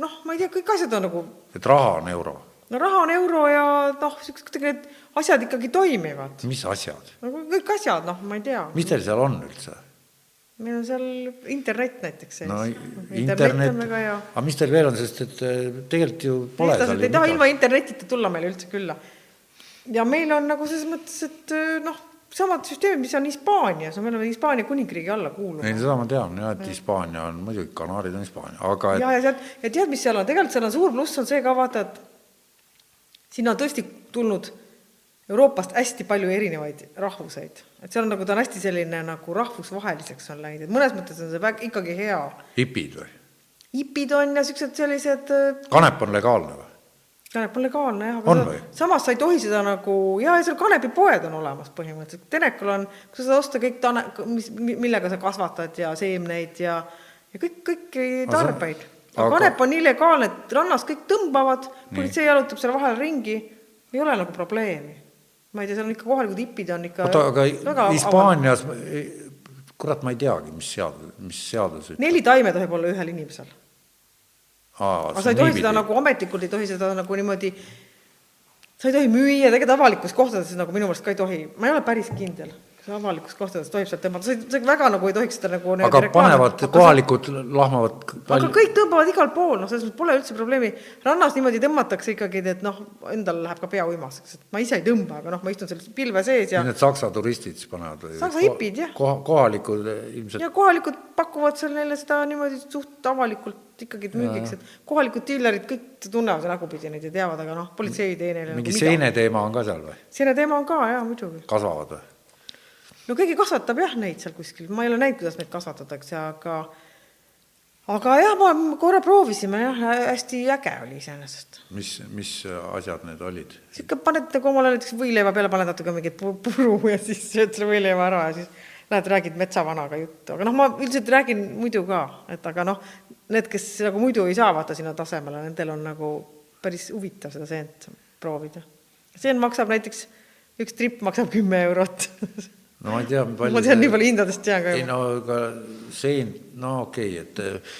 noh, ma ei tea, kõik asjad on nagu et raha on euro, no raha on euro ja noh, kuidagi need asjad ikkagi toimivad. mis asjad, nagu kõik asjad, noh, ma ei tea. mis teil seal on üldse? meil on seal internet näiteks sees. no internet internet aga mis teil veel on, sest et eh, tegelikult ju pole seal eestlased ei taha ilma internetita tulla meile üldse külla. ja meil on nagu selles mõttes, et noh, samad süsteemid, mis on Hispaanias, me oleme Hispaania kuningriigi alla ei, kuulunud. seda ma tean jah, et Hispaania on muidugi, Kanaarid on Hispaania, aga et ja, ja tead, ja tead, mis seal on, tegelikult seal on suur pluss on see ka vaata, et sinna on tõesti tulnud Euroopast hästi palju erinevaid rahvuseid, et seal on nagu ta on hästi selline nagu rahvusvaheliseks on läinud, et mõnes mõttes on see väga ikkagi hea. hipid või? hipid on ja siuksed sellised äh, kanep on legaalne või? Kanep on legaalne jah, aga sa, samas sa ei tohi seda nagu ja, ja seal kanepipoed on olemas põhimõtteliselt, Tenekal on, sa saad osta kõik tane-, mis, millega sa kasvatad ja seemneid ja ja kõik, kõiki tarbeid. aga kanep on nii legaalne, et rannas kõik tõmbavad, politsei jalutab seal vahel ringi, ei ole nagu probleemi. ma ei tea, seal on ikka kohalikud hipid on ikka oota, aga Hispaanias, kurat, ma ei teagi, mis seadus, mis seadus ütleb. neli taime tohib olla ühel inimesel. Aga sa ei tohi seda nagu ametlikult ei tohi seda nagu niimoodi, sa ei tohi müüa, tegelikult avalikes kohtades nagu minu meelest ka ei tohi, ma ei ole päris kindel, kas avalikes kohtades tohib sealt tõmmata, sa väga nagu ei tohiks seda nagu aga niimoodi panevad, kohalikud lahmavad aga palju, kõik tõmbavad igal pool, noh, selles mõttes pole üldse probleemi. rannas niimoodi tõmmatakse ikkagi, et noh, endal läheb ka pea uimaseks, et ma ise ei tõmba, aga noh, ma istun seal pilve sees ja need saksa turistid siis panevad või? Saksa hipid, jah. koha, kohalikud ilmselt ja kohalikud pakuvad seal neile seda niimoodi suht avalikult ikkagi müügiks, et kohalikud diilerid kõik tunnevad nägupidi neid ja teavad, aga noh, politsei ei tee neile mingi nagu midagi. seene teema on ka seal või? seene teema on ka jaa, muidugi. kasvavad või? No keegi kasvatab jah neid seal kuskil, ma ei ole näinud, kuidas neid kasvatatakse, aga aga jah, ma korra proovisime jah, hästi äge oli iseenesest. mis, mis asjad need olid? sihuke paned nagu omale näiteks võileiva peale paned natuke mingit pu- puru ja siis sööd selle võileiva ära ja siis lähed räägid metsavanaga juttu, aga noh, ma üldiselt räägin muidu ka, et aga noh, need, kes nagu muidu ei saa vaata sinna tasemele, nendel on nagu päris huvitav seda seent proovida. seen maksab näiteks, üks tripp maksab kümme eurot. *laughs* no ma ei tea, palju ma tean nii palju hindadest tean ka ei no aga seen, no okei okay,, et eh,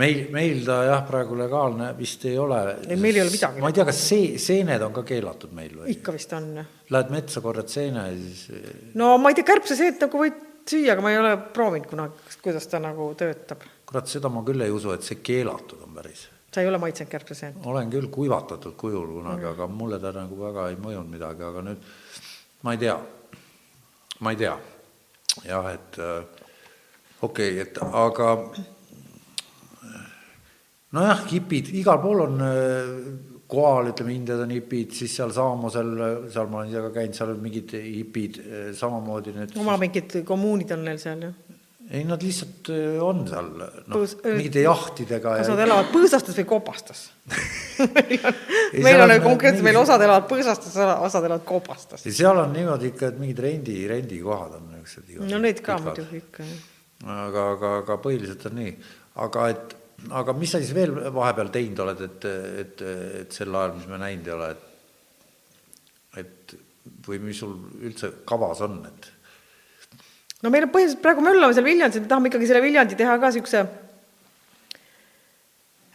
meil, meil ta jah, praegu legaalne vist ei ole. Ei, meil ei ole midagi ma ei tea, kas see, seened on ka keelatud meil või? ikka vist on. Lähed metsa, korjad seene ja siis eh, no ma ei tea, kärbseseent nagu võid süüa, aga ma ei ole proovinud kunagi, kuidas ta nagu töötab. kurat, seda ma küll ei usu, et see keelatud on päris. sa ei ole maitsenud kärbseseent? olen küll kuivatatud kujul kunagi mm, aga mulle ta nagu väga ei mõjunud midagi, aga nüüd ma ei tea, ma ei tea. jah, et äh, okei okay,, et aga nojah, hipid, igal pool on äh, kohal, ütleme, Indiad on hipid, siis seal Saamosel, seal ma olen ise ka käinud, seal on mingid hipid äh, samamoodi nüüd. oma mingid kommuunid on neil seal ju. ei, nad lihtsalt äh, on seal, noh Põõs-, mingite jahtidega kas nad ja elavad põõsastes või kopastes? *laughs* meil meil on on konkreetselt, meil osad elavad põõsastes, osad elavad kopastes. ja seal on niimoodi ikka, et mingid rendi, rendikohad on niisugused. no neid ka muidugi ikka aga, aga, aga põhiliselt on nii, aga et, aga mis sa siis veel vahepeal teinud oled, et, et, et sel ajal, mis me näinud ei ole, et et või mis sul üldse kavas on, et no meil on põhiliselt praegu möllame seal Viljandis, me tahame ikkagi selle Viljandi teha ka niisuguse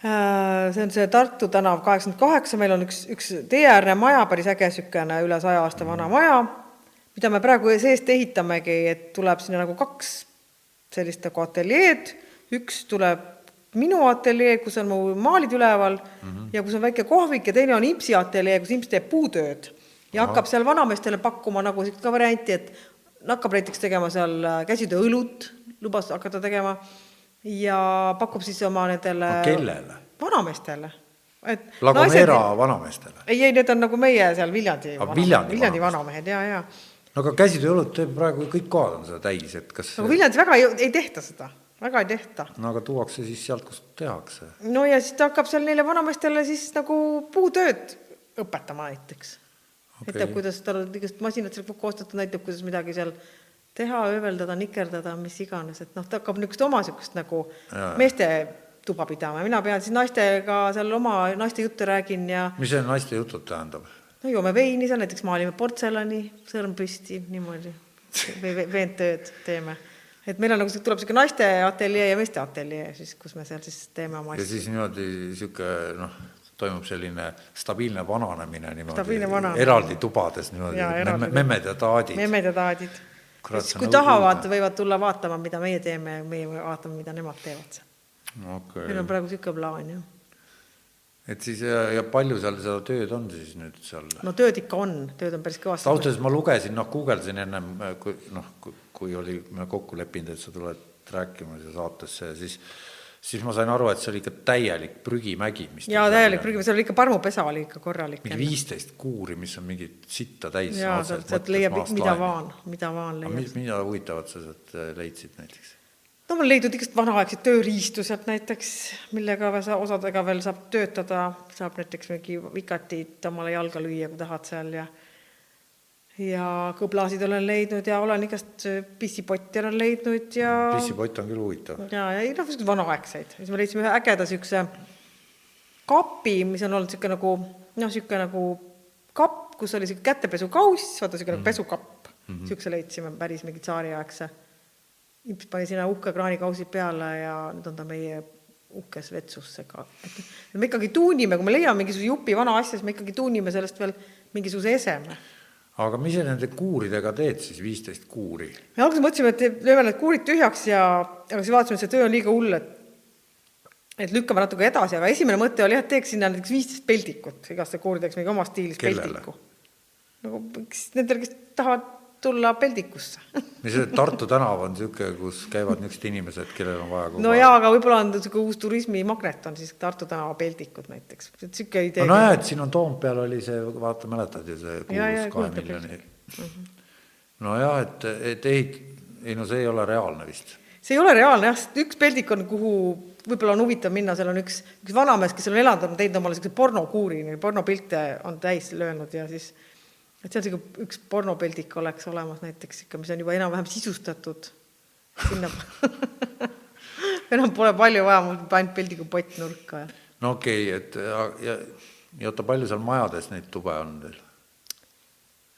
see on see Tartu tänav kaheksakümmend kaheksa, meil on üks, üks teeäärne maja, päris äge niisugune üle saja aasta vana maja, mida me praegu seest ehitamegi, et tuleb sinna nagu kaks sellist nagu ateljeed, üks tuleb minu ateljee, kus on mu maalid üleval mm -hmm. ja kus on väike kohvik ja teine on Impsi ateljee, kus Imps teeb puutööd ja hakkab seal vanameestele pakkuma nagu sellist ka varianti, et hakkab näiteks tegema seal käsitööõlut, lubas hakata tegema ja pakub siis oma nendele No kellele? vanameestele. et Lagomera vanameestele. ei, ei, need on nagu meie seal Viljandi Ah, Viljandi Viljandi vanamehed. ja, ja no aga käsitööõlut teeb praegu kõik kohad on seda täis, et kas nagu Viljandis väga ei, ei tehta seda, väga ei tehta. no aga tuuakse siis sealt, kust tehakse. no ja siis ta hakkab seal neile vanameestele siis nagu puutööd õpetama näiteks okay.. Näitab, kuidas tal igast masinad seal kokku ostetud, näitab, kuidas midagi seal teha, ööveldada, nikerdada, mis iganes, et noh, ta hakkab niisugust oma niisugust nagu Jaa. meeste tuba pidama ja mina pean siis naistega seal oma naiste jutte räägin ja mis see naiste jutud tähendab? no joome veini seal, näiteks maalime portselani, sõrm püsti, niimoodi. või ve- veentööd teeme. et meil on nagu, tuleb niisugune naiste ateljee ja meeste ateljee siis, kus me seal siis teeme oma ja asju. siis niimoodi niisugune noh, toimub selline stabiilne vananemine niimoodi eraldi tubades niimoodi, memmed ja taadid. memmed ja taadid. See kui tahavad, võivad tulla vaatama, mida meie teeme meie vaatame, mida nemad teevad seal. okei meil on praegu niisugune plaan, jah. et siis ja, ja palju seal seda tööd on siis nüüd seal? no tööd ikka on, tööd on päris kõvasti. ausalt öeldes ma lugesin, noh, guugeldasin ennem, kui noh, kui oli me kokku leppinud, et sa tuled rääkima siia saatesse ja siis, siis ma sain aru, et see oli ikka täielik prügimägi, mis jaa, täielik prügi, seal oli ikka parmupesa oli ikka korralik. mingi viisteist kuuri, mis on mingit sitta täis. jaa, sealt, sealt leiab mida vaan, mida vaan leiab. mida huvitavat sa sealt äh, leidsid näiteks? no olen leidnud igast vanaaegseid tööriistu sealt näiteks, millega sa osadega veel saab töötada, saab näiteks mingi vikatit omale jalga lüüa, kui tahad seal ja ja kõblasid olen leidnud ja olen igast pissipotti olen leidnud ja pissipott on küll huvitav. ja, ja ei noh, vanaaegseid. siis me leidsime ühe ägeda niisuguse kapi, mis on olnud niisugune nagu noh, niisugune nagu kapp, kus oli niisugune kätepesukauss, vaata niisugune mm -hmm. pesukapp mm -hmm., niisuguse leidsime päris mingi tsaariaegse. imps pani sinna uhke kraanikausi peale ja nüüd on ta meie uhkes vetsusse ka. et me ikkagi tuunime, kui me leiame mingisuguse jupi vana asja, siis me ikkagi tuunime sellest veel mingisuguse eseme aga mis sa nende kuuridega teed siis, viisteist kuuri? me alguses mõtlesime, et lööme need kuurid tühjaks ja, aga siis vaatasime, et see töö on liiga hull, et et lükkame natuke edasi, aga esimene mõte oli jah, et teeks sinna näiteks viisteist peldikut, igasse kuuri teeks mingi oma stiilis Kellele? peldiku. nagu eks nendele, kes tahavad tulla peldikusse mis see Tartu tänav on niisugune, kus käivad niisugused inimesed, kellel on vaja no jaa, aga võib-olla on niisugune uus turismimagnet on siis Tartu tänava peldikud näiteks, et niisugune idee. no näed, siin on Toompeal oli see, vaata, mäletad ju see kuulus kahe miljoni ette. nojah, et, et ehit-, ei no see ei ole reaalne vist. see ei ole reaalne jah, sest üks peldik on, kuhu võib-olla on huvitav minna, seal on üks, üks vanamees, kes on elanud, on teinud omale niisuguse pornokuuri, pornopilte on täis löönud ja siis et seal niisugune üks pornopeldik oleks olemas näiteks ikka, mis on juba enam-vähem sisustatud sinna *laughs* enam pole palju vaja, mul ainult peldiku pott nurka ja no okei okay,, et ja, ja, ja oota, palju seal majades neid tube on teil?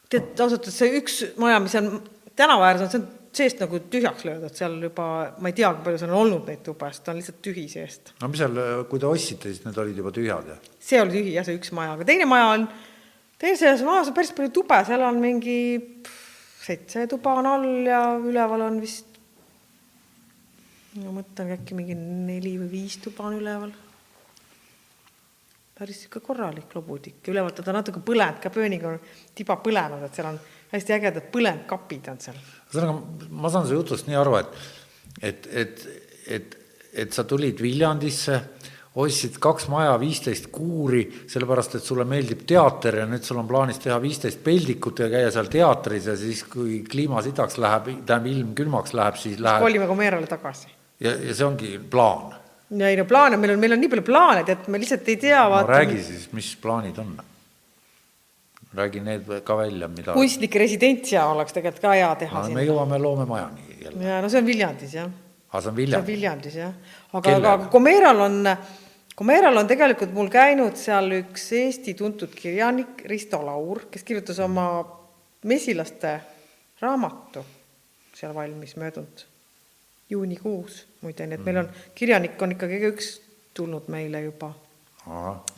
tead, ausalt öeldes see üks maja, mis on tänava ääres on, see on seest nagu tühjaks löödud, seal juba, ma ei tea, kui palju seal on olnud neid tube, sest ta on lihtsalt tühi seest. no mis seal, kui te ostsite, siis need olid juba tühjad, jah? see oli tühi jah, see üks maja, aga teine maja on, teises majas on päris palju tube, seal on mingi seitse tuba on all ja üleval on vist, ma mõtlen äkki mingi neli või viis tuba on üleval. päris niisugune korralik lobudik, ülevalt on ta natuke põlenud ka pööniga, tiba põlenud, et seal on hästi ägedad põlendkapid on seal. ühesõnaga, ma saan su jutust nii aru, et, et, et, et, et sa tulid Viljandisse, ostsid kaks maja, viisteist kuuri, sellepärast et sulle meeldib teater ja nüüd sul on plaanis teha viisteist peldikut ja käia seal teatris ja siis, kui kliima sidaks läheb, tähendab ilm külmaks läheb, siis läheb kolime Comerale tagasi. ja, ja see ongi plaan. ja ei no plaane, meil on, meil on nii palju plaane, tead, me lihtsalt ei tea, no räägi siis, mis plaanid on? räägi need ka välja, mida kunstlik residentsia oleks tegelikult ka hea teha no, me jõuame loomemajani jälle. ja no see on Viljandis jah. aa, see on see on Viljandi? Viljandis jah. aga, aga Comeral on, Comeral on tegelikult mul käinud seal üks Eesti tuntud kirjanik Risto Laur, kes kirjutas oma mesilaste raamatu seal valmis möödunud juunikuus muide, nii et meil on, kirjanik on ikkagi üks tulnud meile juba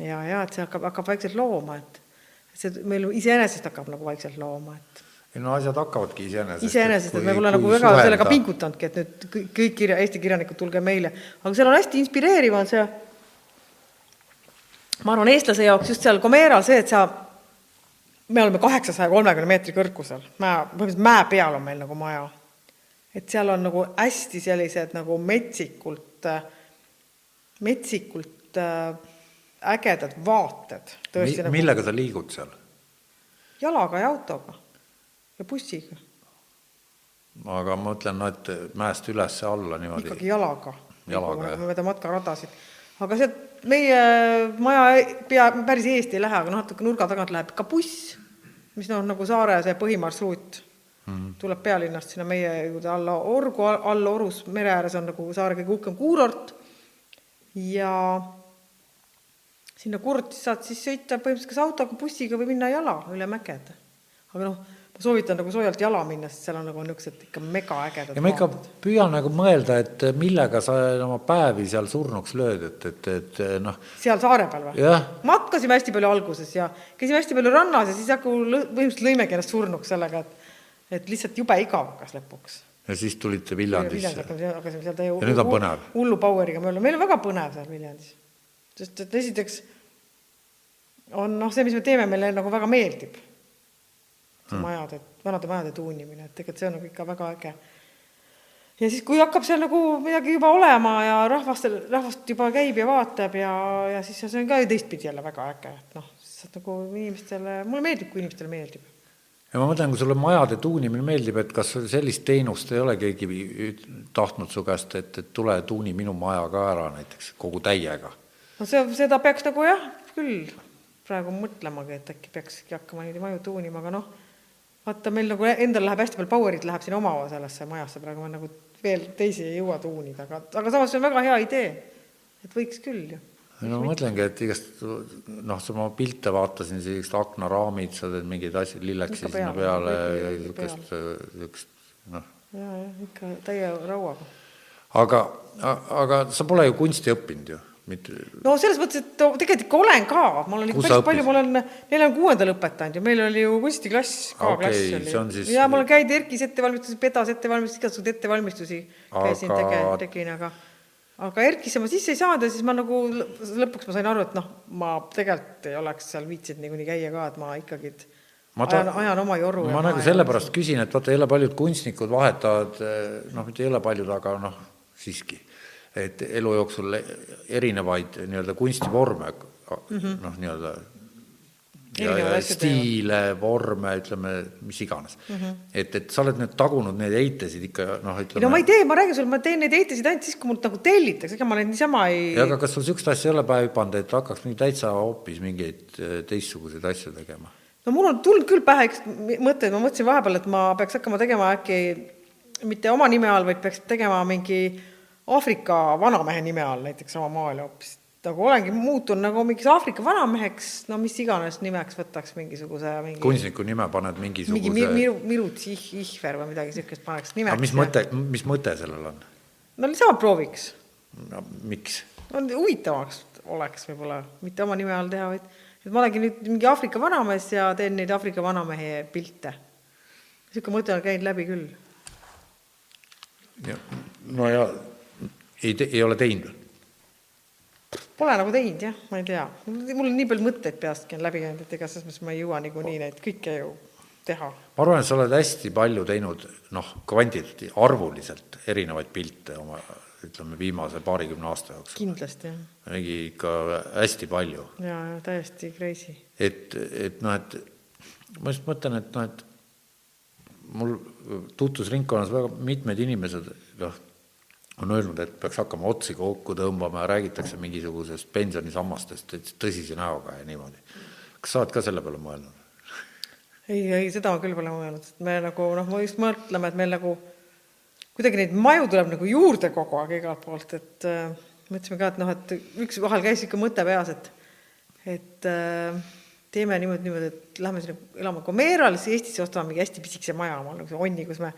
ja, ja et see hakkab, hakkab vaikselt looma, et see meil iseenesest hakkab nagu vaikselt looma, et ei no asjad hakkavadki iseenesest. iseenesest, et me pole nagu väga sellega pingutanudki, et nüüd kõik, kõik kirja, Eesti kirjanikud, tulge meile. aga seal on hästi inspireeriv, on see, ma arvan, eestlase jaoks just seal Comeral see, et sa, me oleme kaheksasaja kolmekümne meetri kõrgusel, mäe, põhimõtteliselt mäe peal on meil nagu maja. et seal on nagu hästi sellised nagu metsikult, metsikult äh, ägedad vaated. Mi, nagu... millega sa liigud seal? jalaga ja autoga ja bussiga. aga ma mõtlen, no et mäest üles-alla niimoodi. ikkagi jalaga. jalaga, jah. mööda matkaradasid. aga sealt meie maja pea, päris eest ei lähe, aga natuke nurga tagant läheb ka buss, mis noh, nagu saare see põhimarsruut. Mm tuleb pealinnast sinna meie juurde alla Orgu, all Orus mere ääres on nagu saare kõige uhkem kuurort. Ja sinna kuurortis saad siis sõita põhimõtteliselt kas autoga, bussiga või minna jala üle mägede. aga noh, ma soovitan nagu soojalt jala minna, sest seal on nagu niisugused ikka megaägedad ja ma ikka püüan nagu mõelda, et millega sa oma päevi seal surnuks lööd, et, et, et noh. seal saare peal või? matkasime hästi palju alguses ja käisime hästi palju rannas ja siis nagu põhimõtteliselt lõimegi ennast surnuks sellega, et et lihtsalt jube igav hakkas lõpuks. ja siis tulite Viljandisse? hakkasime seal täie põnev? hullu power'iga mööda, meil on väga põnev seal Viljandis. sest et esiteks on noh, see, mis me teeme, meile nagu väga meeldib. Hmm. majade, vanade majade tuunimine, et tegelikult see on nagu ikka väga äge. ja siis, kui hakkab seal nagu midagi juba olema ja rahvastel, rahvast juba käib ja vaatab ja, ja siis see on ka ju teistpidi jälle väga äge, et noh, lihtsalt nagu inimestele, mulle meeldib, kui inimestele meeldib ja ma mõtlen, kui sulle majade tuunimine meeldib, et kas sellist teenust ei ole keegi tahtnud su käest, et, et tule tuuni minu maja ka ära näiteks kogu täiega? no see, seda peaks nagu jah, küll praegu mõtlemagi, et äkki peakski hakkama niimoodi maju tuunima, aga noh, vaata, meil nagu endal läheb hästi palju power'it läheb sinna oma sellesse majasse, praegu ma nagu veel teisi ei jõua tuunida, aga, aga samas see on väga hea idee. et võiks küll ju no ma mõtlengi, et igast noh, ma pilte vaatasin, sellised aknaraamid, sa teed mingeid asju, lillekesi sinna peale ja niisugust, niisugust noh. ja, jah, ikka täie rauaga. aga, aga sa pole ju kunsti õppinud ju? Mitte. no selles mõttes, et tegelikult ikka olen ka, ma olen ikka päris palju, ma olen neljandal kuuendal õpetanud ja meil oli ju kunstiklass, K-klass okay, oli. Siis... ja ma olen käinud ERK-is ettevalmistusi, pedas ettevalmistusi, igasuguseid ettevalmistusi käisin aga... tege-, tegin, aga aga Erkisse ma sisse ei saanud ja siis ma nagu lõpuks ma sain aru, et noh, ma tegelikult ei oleks seal viitsinud niikuinii käia ka, et ma ikkagi ma ta... ajan, ajan oma joru. ma nagu sellepärast küsin, et vaata, jälle paljud kunstnikud vahetavad, noh, mitte jälle paljud, aga noh, siiski, et elu jooksul erinevaid nii-öelda kunstivorme mm -hmm. noh, nii-öelda ja, ja stiile, vorme, ütleme, mis iganes mm. -hmm. et, et sa oled nüüd tagunud neid eitesid ikka noh, ütleme. no ma ei tee, ma räägin sulle, ma teen neid eitesid ainult siis, kui mult nagu tellitakse, ega ma neid niisama ei. aga kas sul niisugust asja ei ole pähe hüpanud, et hakkaks mingi täitsa hoopis mingeid äh, teistsuguseid asju tegema? no mul on tulnud küll pähe üks mõte, ma mõtlesin vahepeal, et ma peaks hakkama tegema äkki mitte oma nime all, vaid peaks tegema mingi Aafrika vanamehe nime all näiteks oma maali hoopis nagu olengi muutunud nagu mingiks Aafrika vanameheks, no mis iganes nimeks võtaks mingisuguse mingi kunstniku nime paned mingisuguse mingi miru, miru, Mirut Ihver või midagi niisugust paneks nimeks. aga mis mõte, mis mõte sellel on? no lihtsalt prooviks. no miks? no huvitavaks oleks võib-olla, mitte oma nime all teha, vaid et ma olengi nüüd mingi Aafrika vanamees ja teen neid Aafrika vanamehe pilte. niisugune mõte on käinud läbi küll. no ja ei, ei ole teinud Pole nagu teinud jah, ma ei tea, mul on nii palju mõtteid peastki on läbi käinud, et ega selles mõttes ma ei jõua niikuinii neid kõike ju teha. ma arvan, et sa oled hästi palju teinud noh, kvantitati-, arvuliselt erinevaid pilte oma ütleme, viimase paarikümne aasta jooksul. kindlasti, jah. mingi ikka hästi palju. jaa, jaa, täiesti crazy. et, et noh, et ma just mõtlen, et noh, et mul tutvusringkonnas väga mitmed inimesed, noh, on öelnud, et peaks hakkama otsi kokku tõmbama ja räägitakse mingisugusest pensionisammastest tõsise näoga ja niimoodi. kas sa oled ka selle peale mõelnud? ei, ei seda küll pole mõelnud, sest me nagu noh, me just mõtleme, et meil nagu kuidagi neid maju tuleb nagu juurde kogu aeg igalt poolt, et äh, mõtlesime ka, et noh, et üks vahel käis ikka mõte peas, et et äh, teeme niimoodi, niimoodi, et lähme sinna elama Comerale, siis Eestisse ostame mingi hästi pisikese maja omale, nagu see onni, kus me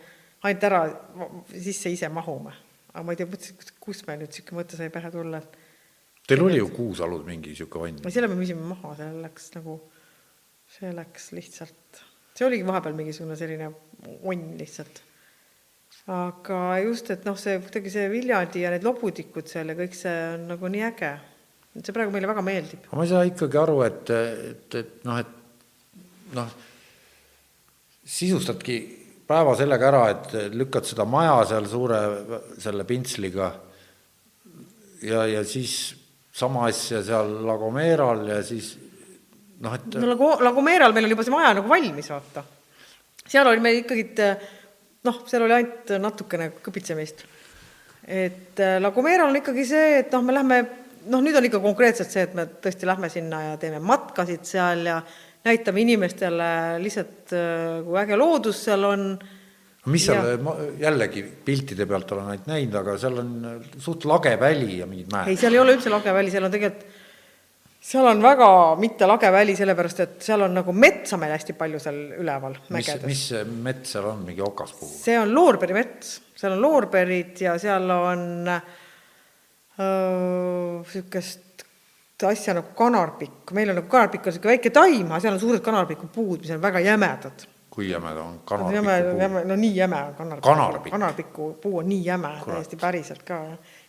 ainult ära sisse ise mahume aga ma ei tea, mõtlesin, kust meil nüüd niisugune mõte sai pähe tulla, Teil oli ju Kuusalus mingi niisugune vann? selle me müüsime maha, see läks nagu, see läks lihtsalt, see oligi vahepeal mingisugune selline onn lihtsalt. aga just, et noh, see kuidagi see Viljandi ja need loputikud seal ja kõik see on nagu nii äge. see praegu meile väga meeldib. ma ei saa ikkagi aru, et, et, et noh, et noh, sisustadki päeva sellega ära, et lükkad seda maja seal suure selle pintsliga ja, ja siis sama asja seal La Gomeral ja siis noh, et no Lago-, Lagomeral meil oli juba see maja nagu valmis, vaata. seal oli meil ikkagi noh, seal oli ainult natukene kõpitsemist. et äh, Lagomeral on ikkagi see, et noh, me lähme, noh, nüüd on ikka konkreetselt see, et me tõesti lähme sinna ja teeme matkasid seal ja näitame inimestele lihtsalt, äh, kui äge loodus seal on mis seal, ma jällegi piltide pealt olen ainult näinud, aga seal on suht lage väli ja mingid mäed. ei, seal ei ole üldse lage väli, seal on tegelikult, seal on väga mitte lage väli, sellepärast et seal on nagu metsa meil hästi palju seal üleval mägedes. mis mets seal on, mingi okaspuu? see on loorberimets, seal on loorberid ja seal on niisugust asja nagu kanarpikk, meil on nagu kanarpikk on niisugune väike taim, aga seal on suured kanarpikupuud, mis on väga jämedad kui jäme ta on? jäme, jäme, no nii jäme on kanarpiku Kanarpik. kanarpiku puu on nii jäme, täiesti päriselt ka.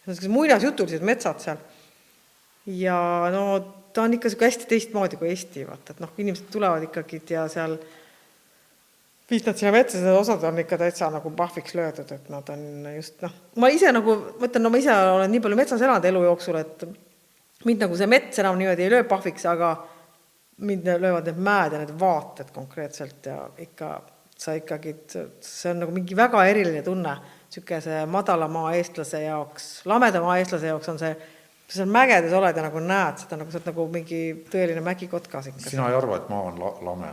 niisugused muinasjutulised metsad seal. ja no ta on ikka niisugune hästi teistmoodi kui Eesti, vaata, et noh, inimesed tulevad ikkagi ja seal viid nad sinna metsa, osad on ikka täitsa nagu pahviks löödud, et nad on just noh, ma ise nagu, ma ütlen, no ma ise olen nii palju metsas elanud elu jooksul, et mind nagu see mets enam niimoodi ei löö pahviks, aga mind löövad need mäed ja need vaated konkreetselt ja ikka sa ikkagi, see on nagu mingi väga eriline tunne, niisuguse madala maa eestlase jaoks, lameda maa eestlase jaoks on see, sa seal mägedes oled ja nagu näed seda, nagu sa oled nagu mingi tõeline mägikotkas ikka. sina ei arva, et maa on la lame?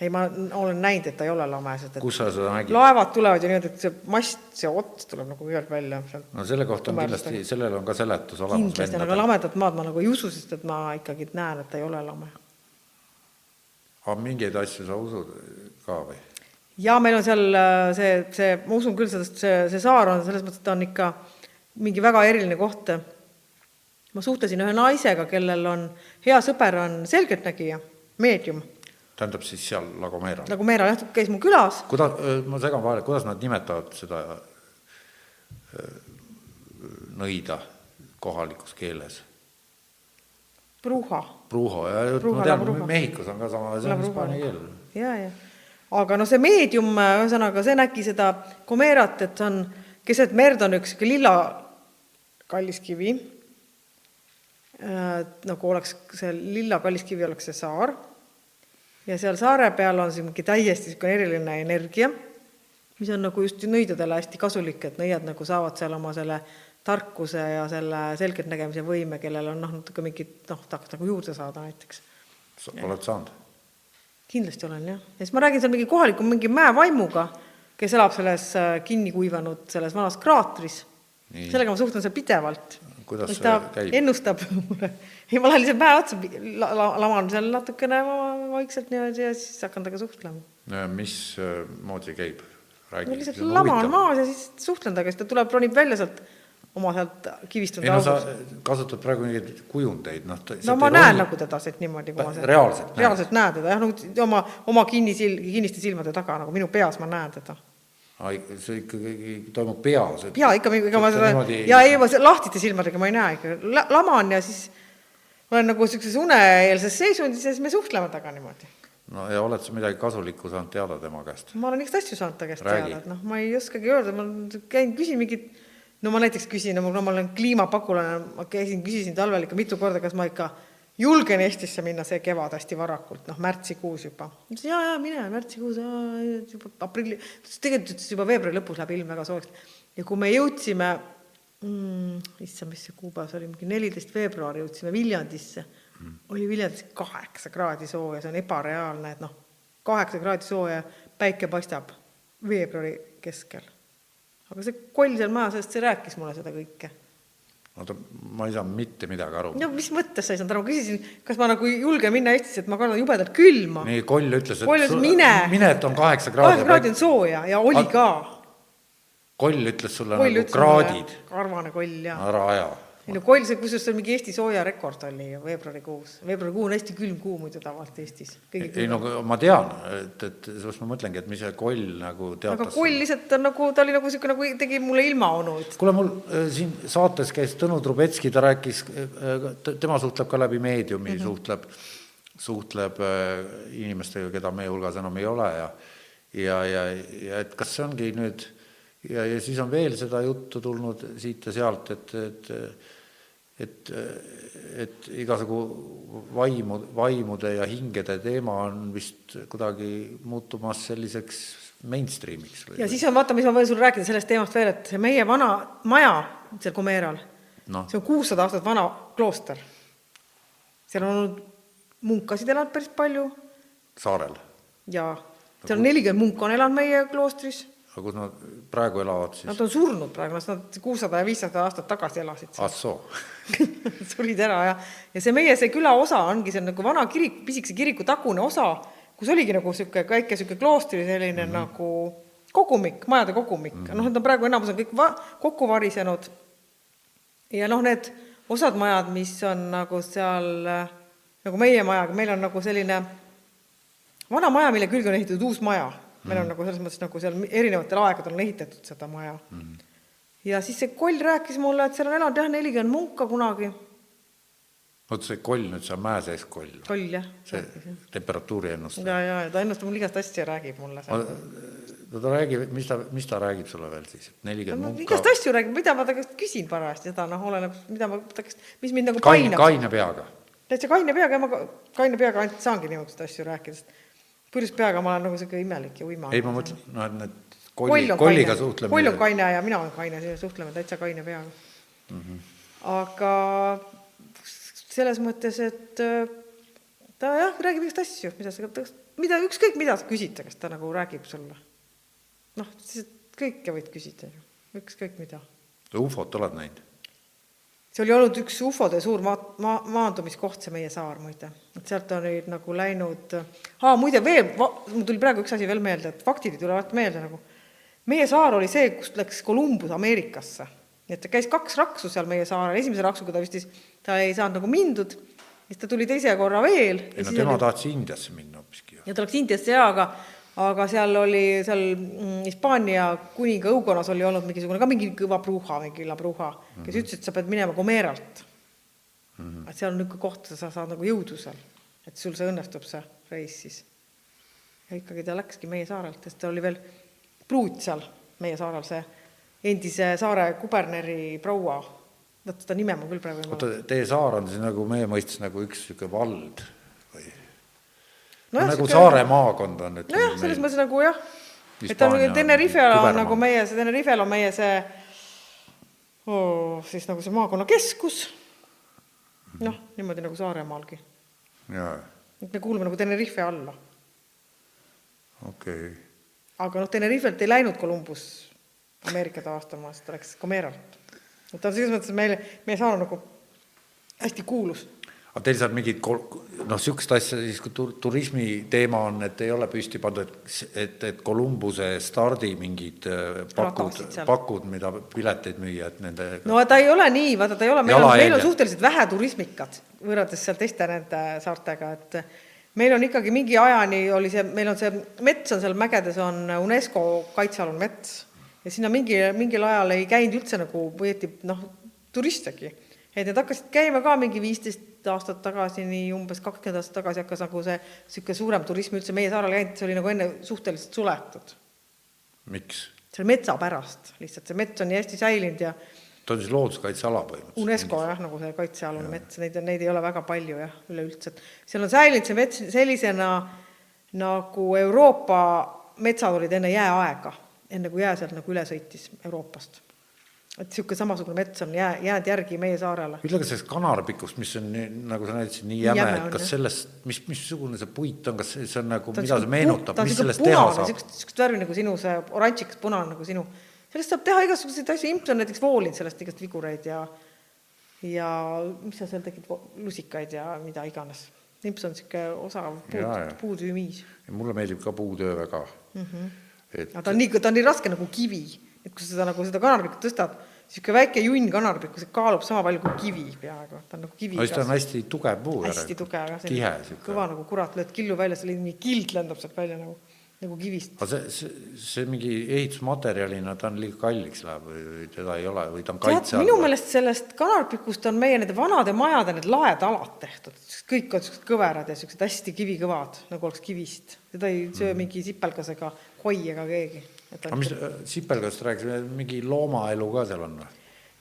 Ei, ma olen näinud, et ta ei ole lame, sest et kus sa seda nägid? laevad tulevad ju niimoodi, et see mast, see ots tuleb nagu kõigepealt välja sealt. no selle kohta on kindlasti, sellel on ka seletus olemas. kindlasti, aga lamedat maad ma nagu ei usu, sest et ma ikkagi näen, et ta ei ole lame aga mingeid asju sa usud ka või? jaa, meil on seal äh, see, see, ma usun küll, sellest see, see saar on selles mõttes, et ta on ikka mingi väga eriline koht. ma suhtlesin ühe naisega, kellel on, hea sõber on selgeltnägija, meedium. Tähendab siis seal Lagomeeral? Lagomeeral jah, käis mu külas. kuida-, ma segan vahele, kuidas nad nimetavad seda nõida kohalikus keeles? Bruja. Bruja, ma tean, Mehhikos on ka sama, see on hispaania keel. ja, ja aga noh, see meedium, ühesõnaga see nägi seda Comerat, et on keset merd on üks sihuke lilla kalliskivi äh,. nagu oleks see lilla kalliskivi oleks see saar. Ja seal saare peal on siin mingi täiesti niisugune eriline energia, mis on nagu just nõidudele hästi kasulik, et nõiad nagu saavad seal oma selle tarkuse ja selle selgeltnägemise võime, kellel on noh, natuke mingit noh, tahaks nagu juurde saada näiteks. oled saanud? kindlasti olen jah, ja siis ma räägin seal mingi kohaliku mingi mäevaimuga, kes elab selles äh, kinni kuivanud selles vanas kraatris. sellega ma suhtlen seal pidevalt. Kuidas see käib? ennustab *laughs* mulle, ei ma lähen lihtsalt mäe otsa la,, la, laman seal natukene vaikselt niimoodi ja siis hakkan temaga suhtlema. mismoodi käib? no lihtsalt laman maas ja siis suhtlen temaga, siis ta tuleb, ronib välja sealt oma sealt kivistunud ei no sa kasutad praegu mingeid kujundeid, noh. no ma näen rohi... nagu teda siit niimoodi, kui ma sealt reaalselt, reaalselt näen teda jah, nagu oma, oma kinnisil-, kinniste silmade taga, nagu minu peas ma näen teda. See ikkagi toimub peas jaa, ikka, ega ma seda niimoodi..., jaa, ei, ma lahtiste silmadega ma ei näe ikka, laman ja siis ma olen nagu niisuguses uneeelses seisundis ja siis me suhtleme temaga niimoodi no ja oled sa midagi kasulikku saanud teada tema käest? ma olen igast asju saanud ta käest Räägi. teada, et noh, ma ei oskagi öelda, ma käin, küsin mingit no ma näiteks küsin, no ma olen kliimapagulane, ma käisin, küsisin talvel ikka mitu korda, kas ma ikka julgen Eestisse minna see kevad hästi varakult, noh, märtsikuus juba. ma ütlesin jaa, jaa, mine märtsikuus, juba aprilli, tegelikult ütles juba veebruari lõpus läheb ilm väga soojaks. ja kui me jõudsime mm,, issand, mis see kuupäev see oli, mingi neliteist veebruar jõudsime Viljandisse mm., oli Viljandis kaheksa kraadi sooja, see on ebareaalne, et noh, kaheksa kraadi sooja, päike paistab veebruari keskel aga see koll seal maja seest, see rääkis mulle seda kõike. Oota, ma ei saanud mitte midagi aru. no mis mõttes sa ei saanud aru, küsisin, kas ma nagu julgen minna Eestisse, et ma kannan jubedalt külma. nii, koll ütles, et koll ütles, mine, mine, et on kaheksa kraadi. kaheksa kraadi on sooja ja oli Aga... ka. koll ütles sulle koll nagu kraadid. karvane koll, jaa. ära aja ei no Koil, see kusjuures see mingi Eesti soojarekord oli ju veebruarikuus. veebruarikuu on hästi külm kuu muidu tavaliselt Eestis. ei no ma tean, et, et sellepärast ma mõtlengi, et mis see Koll nagu teatas. aga Koll lihtsalt on nagu, ta oli nagu niisugune, nagu tegi mulle ilmaonu. kuule, mul äh, siin saates käis Tõnu Trubetski, ta rääkis, äh, tema suhtleb ka läbi meediumi mm, -hmm. suhtleb, suhtleb äh, inimestega, keda meie hulgas enam ei ole ja ja, ja, ja et kas see ongi nüüd ja, ja siis on veel seda juttu tulnud siit ja sealt, et, et et, et igasugu vaimu, vaimude ja hingede teema on vist kuidagi muutumas selliseks mainstreamiks. ja siis on, vaata, mis ma võin sulle rääkida sellest teemast veel, et see meie vana maja seal Kumeeral no., see on kuussada aastat vana klooster. seal on olnud munkasid elanud päris palju. saarel? jaa, seal on nelikümmend munka on elanud meie kloostris aga kus nad praegu elavad siis? Nad on surnud praegu, nad kuussada ja viissada aastat tagasi elasid seal. ah soo *laughs* surid ära ja, ja see meie, see külaosa ongi see nagu vana kirik, pisikese kiriku tagune osa, kus oligi nagu niisugune väike niisugune kloostri selline mm -hmm. nagu kogumik, majade kogumik mm, -hmm. noh, need on praegu enamus on kõik va-, kokku varisenud. ja noh, need osad majad, mis on nagu seal nagu meie majaga, meil on nagu selline vana maja, mille külge on ehitatud uus maja meil on mm. nagu selles mõttes nagu seal erinevatel aegadel on ehitatud seda maja mm.. ja siis see koll rääkis mulle, et seal on elanud jah, nelikümmend munka kunagi. vot see koll nüüd, see on mäe sees koll? koll jah. see temperatuuri ennustab. ja, ja, ja ta ennustab mul igast asja, räägib mulle seal. no ta räägib, mis ta, mis ta räägib sulle veel siis, et nelikümmend no, munka? igast asju räägib, mida ma ta käest küsin parajasti, seda noh, oleneb, mida ma ta käest, mis mind nagu painab. kaine peaga? täitsa kaine peaga ja ma kaine peaga ainult saangi niisuguseid asju rääkida, sest purjus peaga ma olen nagu sihuke imelik ja uima. ei, ma mõtlen, noh, et need kolli, kolliga suhtlemine. koll on kaine ja mina olen kaine, suhtleme täitsa kaine peaga mm. -hmm. aga selles mõttes, et äh, ta jah, räägib igast asju, mida sa, mida, ükskõik mida sa küsid ta käest, ta nagu räägib sulle. noh, kõike võid küsida ju, ükskõik mida. ufot oled näinud? See oli olnud üks ufode suur maa, maa, maandumiskoht, see meie saar muide. et sealt on nüüd nagu läinud, aa muide veel, mul tuli praegu üks asi veel meelde, et faktid ei tule alati meelde nagu. meie saar oli see, kust läks Columbus Ameerikasse. nii et ta käis kaks raksu seal meie saarel, esimese raksuga ta vist, ta ei saanud nagu mindud, siis ta tuli teise korra veel. ei no tema oli... tahtis Indiasse minna hoopiski ju. ja ta läks Indiasse jaa, aga aga seal oli, seal mm, Hispaania kuninga õukonnas oli olnud mingisugune ka mingi kõva pruuha, mingi labruha, kes mm -hmm. ütles, et sa pead minema Gomeralt mm. -hmm. et seal on niisugune koht, sa saad nagu jõudu seal, et sul see õnnestub, see reis siis. ja ikkagi ta läkski meie saarelt, sest ta oli veel pruut seal meie saarel, see endise saare kuberneri proua, vot seda nime ma küll praegu ei mäleta. Teie saar on siis nagu meie mõistes nagu üks niisugune vald no nagu siuke... Saare maakond on, ütleme. nojah, selles mõttes nagu jah, et on Tenerife on nagu meie, see Tenerifel on meie see oh, siis nagu see maakonna keskus. noh, niimoodi nagu Saaremaalgi. et me kuulume nagu Tenerife alla. okei okay.. aga noh, Tenerifelt ei läinud Columbus Ameerikat avastama, sest ta läks Comeralt. et ta on selles mõttes meile, meie saar on nagu hästi kuulus aga teil seal mingid noh, niisugust asja siis, kui tur-, turismi teema on, et ei ole püsti pandud, et, et, Kolumbuse stardi mingid äh, pakud, pakud, mida pileteid müüa, et nende no ta ei ole nii, vaata, ta ei ole, meil on, meil on suhteliselt vähe turismikat, võrreldes seal teiste nende saartega, et meil on ikkagi mingi ajani oli see, meil on see mets on seal mägedes, on UNESCO kaitsealune mets. Ja sinna mingi, mingil ajal ei käinud üldse nagu õieti noh, turistegi. Et need hakkasid käima ka mingi viisteist aastat tagasi, nii umbes kakskümmend aastat tagasi hakkas nagu see niisugune suurem turism üldse meie saarele käinud, see oli nagu enne suhteliselt suletud. miks? selle metsa pärast lihtsalt, see mets on nii hästi säilinud ja ta on siis looduskaitseala põhimõtteliselt? UNESCO jah, nagu see kaitsealune mets, neid, neid ei ole väga palju jah, üleüldse, seal on säilinud see mets sellisena, nagu Euroopa metsad olid enne jääaega, enne kui jää sealt nagu üle sõitis Euroopast et niisugune samasugune mets on jää, jäänud järgi meie saarele. ütle, kas sellest kanarpikust, mis on nii, nagu sa näitasid, nii jäme, jäme, et kas sellest, mis, missugune see puit on, kas see on nagu, mida see meenutab, mis sellest teha saab? niisugust värvi nagu sinu, see oranžikas punane nagu sinu. sellest saab teha igasuguseid asju, imps on näiteks voolinud sellest igast vigureid ja ja mis sa seal tegid, lusikaid ja mida iganes. imps on niisugune osav puud, puutüümiis. mulle meeldib ka puutöö väga mm. -hmm. et aga ta on nii, ta on nii raske nagu kivi et kui sa seda nagu seda kanarpikku tõstad, niisugune väike junn kanarpikku, see kaalub sama palju kui kivi peaaegu, ta on nagu kivi. ta on hästi tugev puu. hästi tugev jah, selline kõva nagu kurat, lööd killu välja, see mingi kild lendab sealt välja nagu, nagu kivist. aga see, see, see mingi ehitusmaterjalina, ta on liiga kalliks läheb või, teda ei ole või ta on kaitse all? minu meelest sellest kanarpikust on meie nende vanade majade need laetalad tehtud, kõik on niisugused kõverad ja niisugused hästi kivikõvad, nagu oleks kivist. seda ei söö mm. mingi sipelgasega koi ega keegi aga mis Sipelgast rääkisime, mingi loomaelu ka seal on või?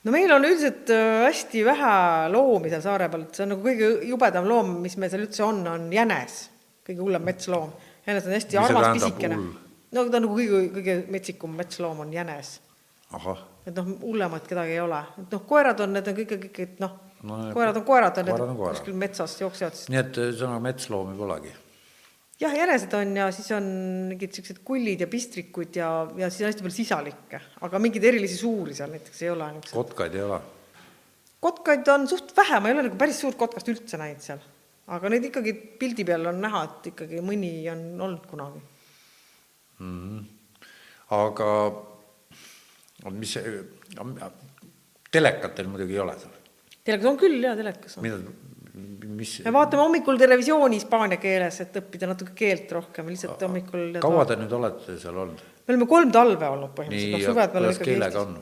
no meil on üldiselt äh, hästi vähe loomi seal saare peal, et see on nagu kõige jubedam loom, mis meil seal üldse on, on jänes, kõige hullem metsloom. jänes on hästi Mis armas pisikene. no ta on nagu kõige, kõige metsikum metsloom on jänes. et noh, hullemat kedagi ei ole, et noh, koerad on, need on kõik ikkagi noh No koerad on koerad, on koerad need kuskil metsas jooksevad, nii et ühesõnaga metsloomi polegi. Jah, jänesed on ja siis on mingid siuksed kullid ja pistrikud ja, ja siis on hästi palju sisalikke, aga mingeid erilisi suuri seal näiteks ei ole. kotkaid ei ole. kotkaid on suht vähe, ma ei ole nagu päris suurt kotkast üldse näinud seal, aga neid ikkagi pildi peal on näha, et ikkagi mõni on olnud kunagi. Mhm. aga mis see, telekat teil muidugi ei ole seal, telekas on küll jaa, telekas on. mida, mis, me vaatame hommikul televisiooni hispaania keeles, et õppida natuke keelt rohkem, lihtsalt hommikul. kaua te nüüd olete seal olnud? me oleme kolm talve olnud nii, põhimõtteliselt, ja me oleme kuidas keelega on?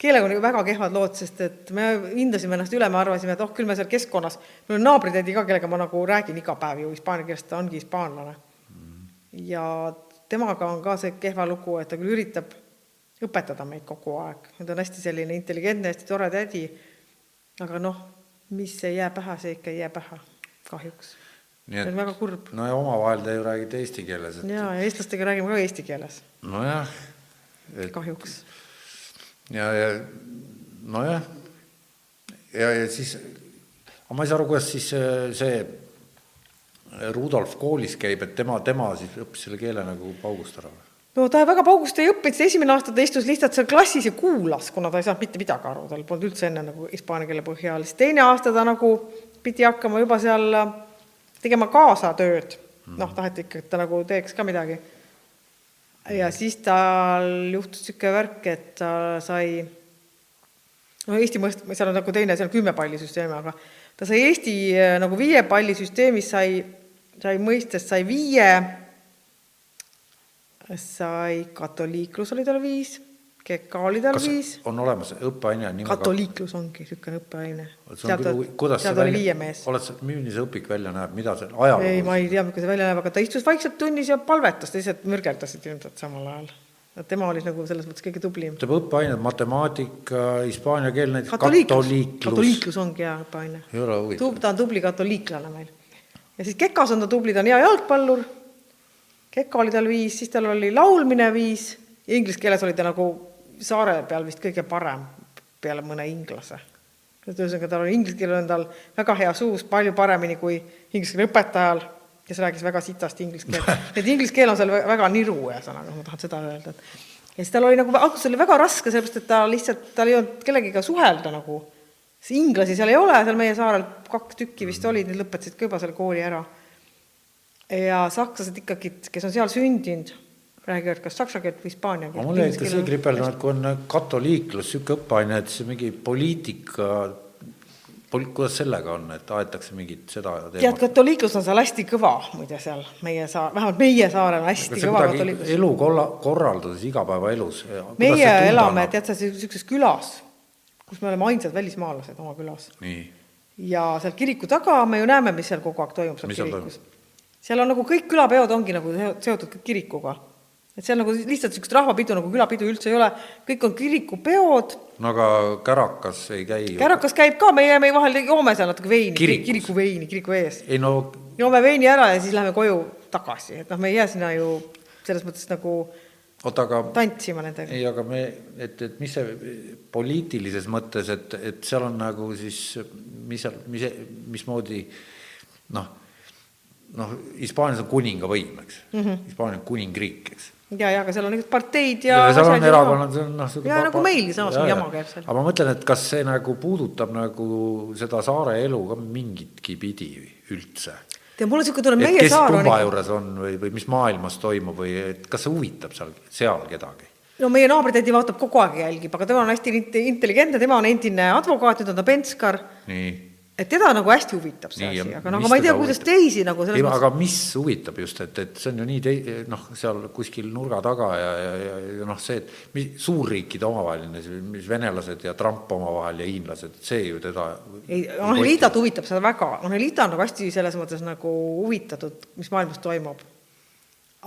keelega on väga kehvad lood, sest et me hindasime ennast üle, me arvasime, et oh, küll me seal keskkonnas, mul on naabritädi ka, kellega ma nagu räägin iga päev ju hispaania keeles, ta ongi hispaanlane. ja temaga on ka see kehva lugu, et ta küll üritab õpetada meid kogu aeg, ta on hästi selline intelligentne, hästi tore tädi, aga noh, mis ei jää pähe, see ikka ei jää pähe, kahjuks. see on väga kurb. no ja omavahel te ju räägite eesti keeles, et jaa, ja eestlastega räägime ka eesti keeles, nojah, et kahjuks. ja, ja nojah, ja, ja siis, aga ma ei saa aru, kuidas siis äh, see Rudolf koolis käib, et tema, tema siis õppis selle keele nagu paugust ära või? No ta väga paugust ei õppinud, see esimene aasta ta istus lihtsalt seal klassis ja kuulas, kuna ta ei saanud mitte midagi aru, tal polnud üldse enne nagu hispaania keele põhjal, siis teine aasta ta nagu pidi hakkama juba seal äh, tegema kaasatööd, noh, taheti ikka, et ta nagu teeks ka midagi. ja siis tal juhtus niisugune värk, et ta sai, no Eesti mõist-, seal on nagu teine, seal kümme pallisüsteemi, aga ta sai Eesti äh, nagu viie pallisüsteemis sai, sai mõistest, sai viie sai katoliiklus oli tal viis, keka oli tal kas viis, on olemas õppeaine nimega katoliiklus ongi niisugune õppeaine. kuidas see välja, oled sa, milline see õpik välja näeb, mida see ajalugu ei, ma ei tea, kuidas see välja näeb, aga ta istus vaikselt tunnis ja palvetas, teised mürgeldasid ilmselt samal ajal. tema oli nagu selles mõttes kõige tublim. ütleb õppeained, matemaatika, hispaania keel, näiteks katoliiklus. katoliiklus ongi hea õppeaine. ei ole huvitav. ta on tubli katoliiklane meil. ja siis kekas on ta tubli, ta on hea jalgpallur. Keka oli tal viis, siis tal oli laulmine viis inglise keeles oli ta nagu saare peal vist kõige parem peale mõne inglase. et ühesõnaga, tal oli inglise keel on tal väga hea suus, palju paremini kui inglise keele õpetajal, kes rääkis väga sitast inglise keelt. *laughs* et inglise keel on seal vä- väga niru, ühesõnaga, ma tahan seda öelda, et ja siis tal oli nagu, alguses oli väga raske, sellepärast et ta lihtsalt, tal ei olnud kellegiga suhelda nagu inglasi seal ei ole, seal meie saarel kaks tükki vist olid, need lõpetasid ka juba selle kooli ära. Ja sakslased ikkagi, kes on seal sündinud, räägivad kas saksa keelt või hispaania keelt. mul jäi ikka see kripeldama, et kui on katoliiklus, niisugune õppeaine, et see mingi poliitika, pol-, kuidas sellega on, et aetakse mingit seda tead, teemat? katoliiklus on seal hästi kõva muide seal meie saar, vähemalt meie saarel on hästi kõva katoliiklus. elu kolla-, korralduses igapäevaelus? meie elame, tead sa, niisuguses külas, kus me oleme ainsad välismaalased oma külas. ja seal kiriku taga me ju näeme, mis seal kogu aeg toimub seal kirikus. Seal on nagu kõik külapeod ongi nagu seo- seotud kirikuga. et seal nagu lihtsalt niisugust rahvapidu nagu külapidu üldse ei ole, kõik on kirikupeod, no aga kärakas ei käi ju. kärakas käib ka, meie, meie vahel joome seal natuke veini, Kirikus? kiriku ees. ei no joome veini ära ja siis läheme koju tagasi, et noh, me ei jää sinna ju selles mõttes nagu oota, aga tantsima nendega. ei, aga me, et, et mis see poliitilises mõttes, et, et seal on nagu siis, mis seal, mis, mismoodi noh, noh, Hispaanias on kuningavõim, eks mm -hmm. Hispaania on kuningriik, eks ja, ja aga seal on niisugused parteid ja, ja seal on erakonnad, see on noh. Jaa, nagu meil samasugune jama käib seal. aga ma mõtlen, et kas see nagu puudutab nagu seda saare elu ka mingitki pidi üldse? tead, mul on niisugune tunne, meie saar on kumma juures on või, või mis maailmas toimub või et kas see huvitab seal, seal kedagi? no meie naabritädi vaatab kogu aeg ja jälgib, aga tema on hästi int- intelligentne, tema on endine advokaat, nüüd on ta penskar, nii. Et teda nagu hästi huvitab see Nii, asi, aga no mis aga ma ei tea, kuidas huvitab? teisi nagu selles ei, mõttes aga mis huvitab just, et, et see on ju nii tei-, noh, seal kuskil nurga taga ja, ja, ja, ja noh, see, et mis suurriikide omavaheline, mis venelased ja Trump omavahel ja hiinlased, see ju teda ei, Anelitat huvitab seda väga, Anelita on nagu hästi selles mõttes nagu huvitatud, mis maailmas toimub.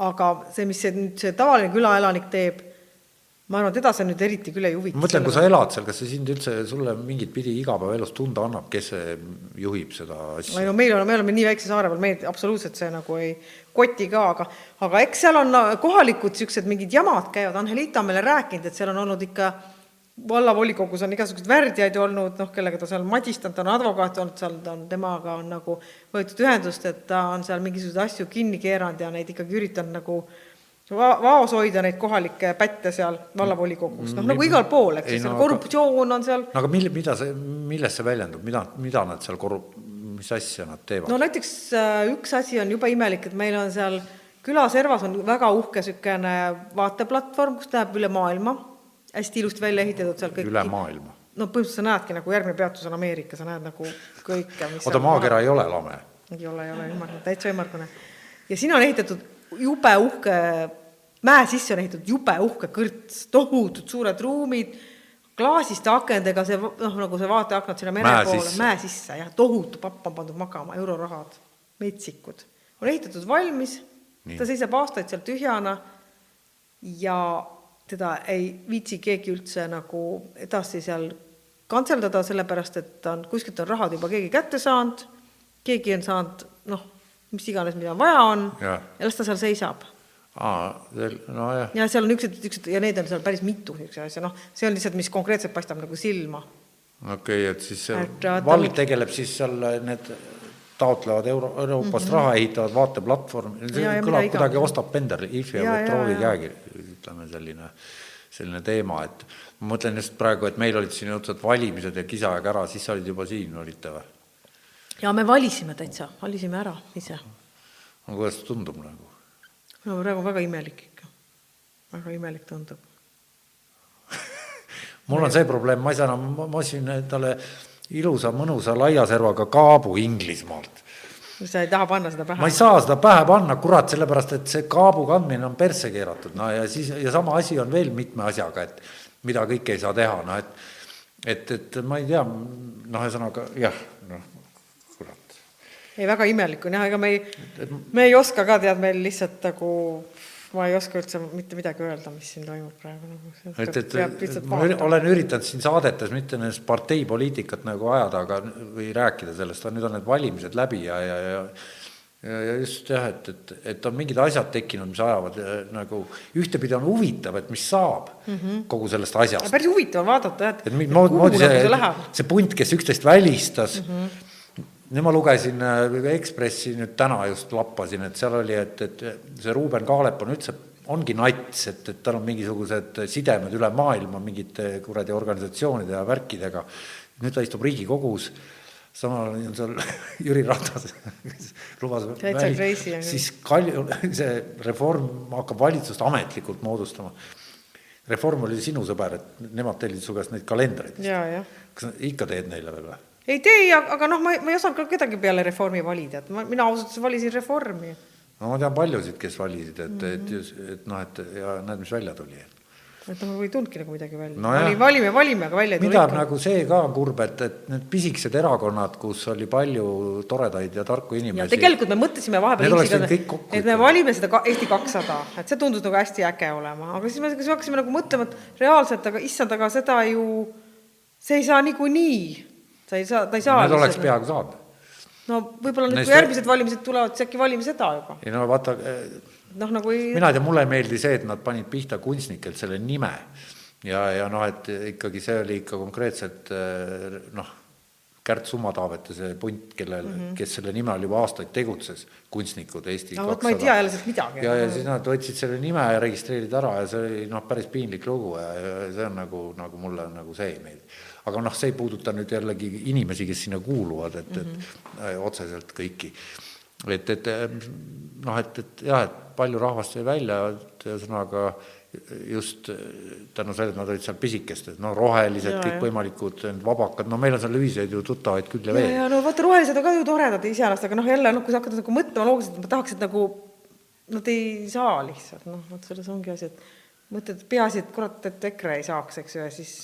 aga see, mis see nüüd see tavaline külaelanik teeb, ma arvan, teda see nüüd eriti küll ei huvita. ma mõtlen, kui sa elad seal, kas see sind üldse, sulle mingit pidi igapäevaelus tunda annab, kes juhib seda asja? ei no meil on, me oleme nii väikse saare peal, meid absoluutselt see nagu ei koti ka, aga, aga eks seal on kohalikud niisugused mingid jamad käivad, Angelita on meile rääkinud, et seal on olnud ikka vallavolikogus on igasuguseid värdjaid olnud, noh, kellega ta seal madistanud, ta on advokaat olnud seal, ta on, temaga on nagu võetud ühendust, et ta on seal mingisuguseid asju kinni keeranud ja neid ikkagi üritanud nagu va-, vaos hoida neid kohalikke pätte seal vallavolikogus, noh nagu igal pool, eks ju, seal korruptsioon on seal. no aga mille, mida see, milles see väljendub, mida, mida nad seal korrup-, mis asja nad teevad? no näiteks äh, üks asi on jube imelik, et meil on seal külaservas on väga uhke niisugune vaateplatvorm, kus näeb üle maailma hästi ilusti välja ehitatud seal kõik. üle maailma? no põhimõtteliselt sa näedki nagu järgmine peatus on Ameerika, sa näed nagu kõike, mis oota, maakera ei ole lame? ei ole, ei ole ümmargune, täitsa ümmargune. ja siin on ehitatud jube uhke, mäe sisse on ehitatud jube uhke kõrts, tohutud suured ruumid, klaasiste akendega, see noh, nagu see vaateaknad sinna mere mäe poole, mäe sisse, jah, tohutu papp on pandud magama, eurorahad, metsikud. on ehitatud valmis, ta seisab aastaid seal tühjana ja teda ei viitsi keegi üldse nagu edasi seal kantseldada, sellepärast et on, kuskilt on rahad juba keegi kätte saanud, keegi on saanud noh, mis iganes, mida vaja on ja, ja las ta seal seisab. aa, nojah. ja seal on niisugused, niisugused ja neid on seal päris mitu niisuguseid asju, noh, see on lihtsalt, mis konkreetselt paistab nagu silma. okei okay,, et siis et, vald ta... tegeleb siis seal need taotlevad euro, Euroopast mm -hmm. raha, ehitavad vaateplatvormi, see kõlab kuidagi Ostap Bender, Ifi ja Petrovi käekiri ütleme, selline, selline teema, et ma mõtlen just praegu, et meil olid siin õudselt valimised ja kisaaeg ära, siis sa olid juba siin, olite või? Jaa, me valisime täitsa, valisime ära ise. no kuidas tundub nagu? no praegu väga imelik ikka, väga imelik tundub *laughs* mul on see probleem, ma ei saa enam, ma ostsin endale ilusa mõnusa laia servaga kaabu Inglismaalt sa ei taha panna seda pähe? ma ei saa seda pähe panna, kurat, sellepärast et see kaabu kandmine on persse keeratud, no ja siis, ja sama asi on veel mitme asjaga, et mida kõike ei saa teha, noh et et, et ma ei tea, noh, ühesõnaga jah. Ei, väga imelik on jah, ega me ei, me ei oska ka, tead, meil lihtsalt nagu ma ei oska üldse mitte midagi öelda, mis siin toimub praegu nagu. et, et ma olen üritanud siin saadetes mitte nendest parteipoliitikat nagu ajada, aga või rääkida sellest, nüüd on need valimised läbi ja, ja, ja ja, ja just jah, et, et, et on mingid asjad tekkinud, mis ajavad äh, nagu ühtepidi on huvitav, et mis saab mm -hmm. kogu sellest asjast. päris huvitav vaadata, et, et moodi see, see, see punt, kes üksteist välistas mm, -hmm nüüd ma lugesin äh, Ekspressi nüüd täna just lappasin, et seal oli, et, et see Ruuben Kaalep on üldse, ongi nats, et, et tal on mingisugused sidemed üle maailma mingite kuradi organisatsioonide ja värkidega. nüüd ta istub Riigikogus, samal ajal on seal *laughs* Jüri Ratas, kes lubas väli, siis Kalju, *laughs* see Reform hakkab valitsust ametlikult moodustama. Reform oli sinu sõber, et nemad tellisid su käest neid kalendreid. kas ikka teed neile veel või? Ei tee, aga noh, ma, ma ei osanud ka kedagi peale Reformi valida, et ma, mina ausalt öeldes valisin Reformi. no ma tean paljusid, kes valisid, et mm, -hmm. et, et, et noh, et ja näed, mis välja tuli. et noh, ei tulnudki nagu midagi välja no. Vali, valime, valime, aga välja ei tule. mida nagu see ka kurb, et, et need pisikesed erakonnad, kus oli palju toredaid ja tarku inimesi. tegelikult me mõtlesime vahepeal et me valime seda ka, Eesti kakssada, et see tundus nagu hästi äge olema, aga siis me, siis me hakkasime nagu mõtlema, et reaalselt, aga issand, aga seda ju, see ei saa niikuinii ta ei saa, ta ei saa Need oleks peaaegu saanud. no võib-olla nüüd, kui järgmised valimised tulevad, siis äkki valime seda juba. ei no vaata, noh, nagu ei mina ei tea, mulle ei meeldi see, et nad panid pihta kunstnikelt selle nime ja, ja noh, et ikkagi see oli ikka konkreetselt noh, Kärt Summa-Taavete see punt, kellel mm, -hmm. kes selle nime all juba aastaid tegutses, kunstnikud Eesti no, vot ma ei tea jälle sealt midagi. ja, ja siis nad võtsid selle nime ja registreerida ära ja see oli noh, päris piinlik lugu ja, ja see on nagu, nagu mulle nagu see ei meeldi aga noh, see ei puuduta nüüd jällegi inimesi, kes sinna kuuluvad, et mm, -hmm. et mhm. äh, otseselt kõiki. et, et noh, et, et jah, et palju rahvast jäi välja, et ühesõnaga just tänu sellele, et nad olid seal pisikesed, no rohelised, kõikvõimalikud vabakad, no meil on seal ühiseid ju tuttavaid küll ja veel. ja no vaata, rohelised on ka ju toredad iseenesest, aga noh, jälle noh, kui sa hakkad nagu mõtlema loogiliselt, ma tahaks, et nagu nad ei saa lihtsalt, noh, vot selles ongi asi, et mõtled, peaasi, et kurat, et EKRE ei saaks, eks ju, ja siis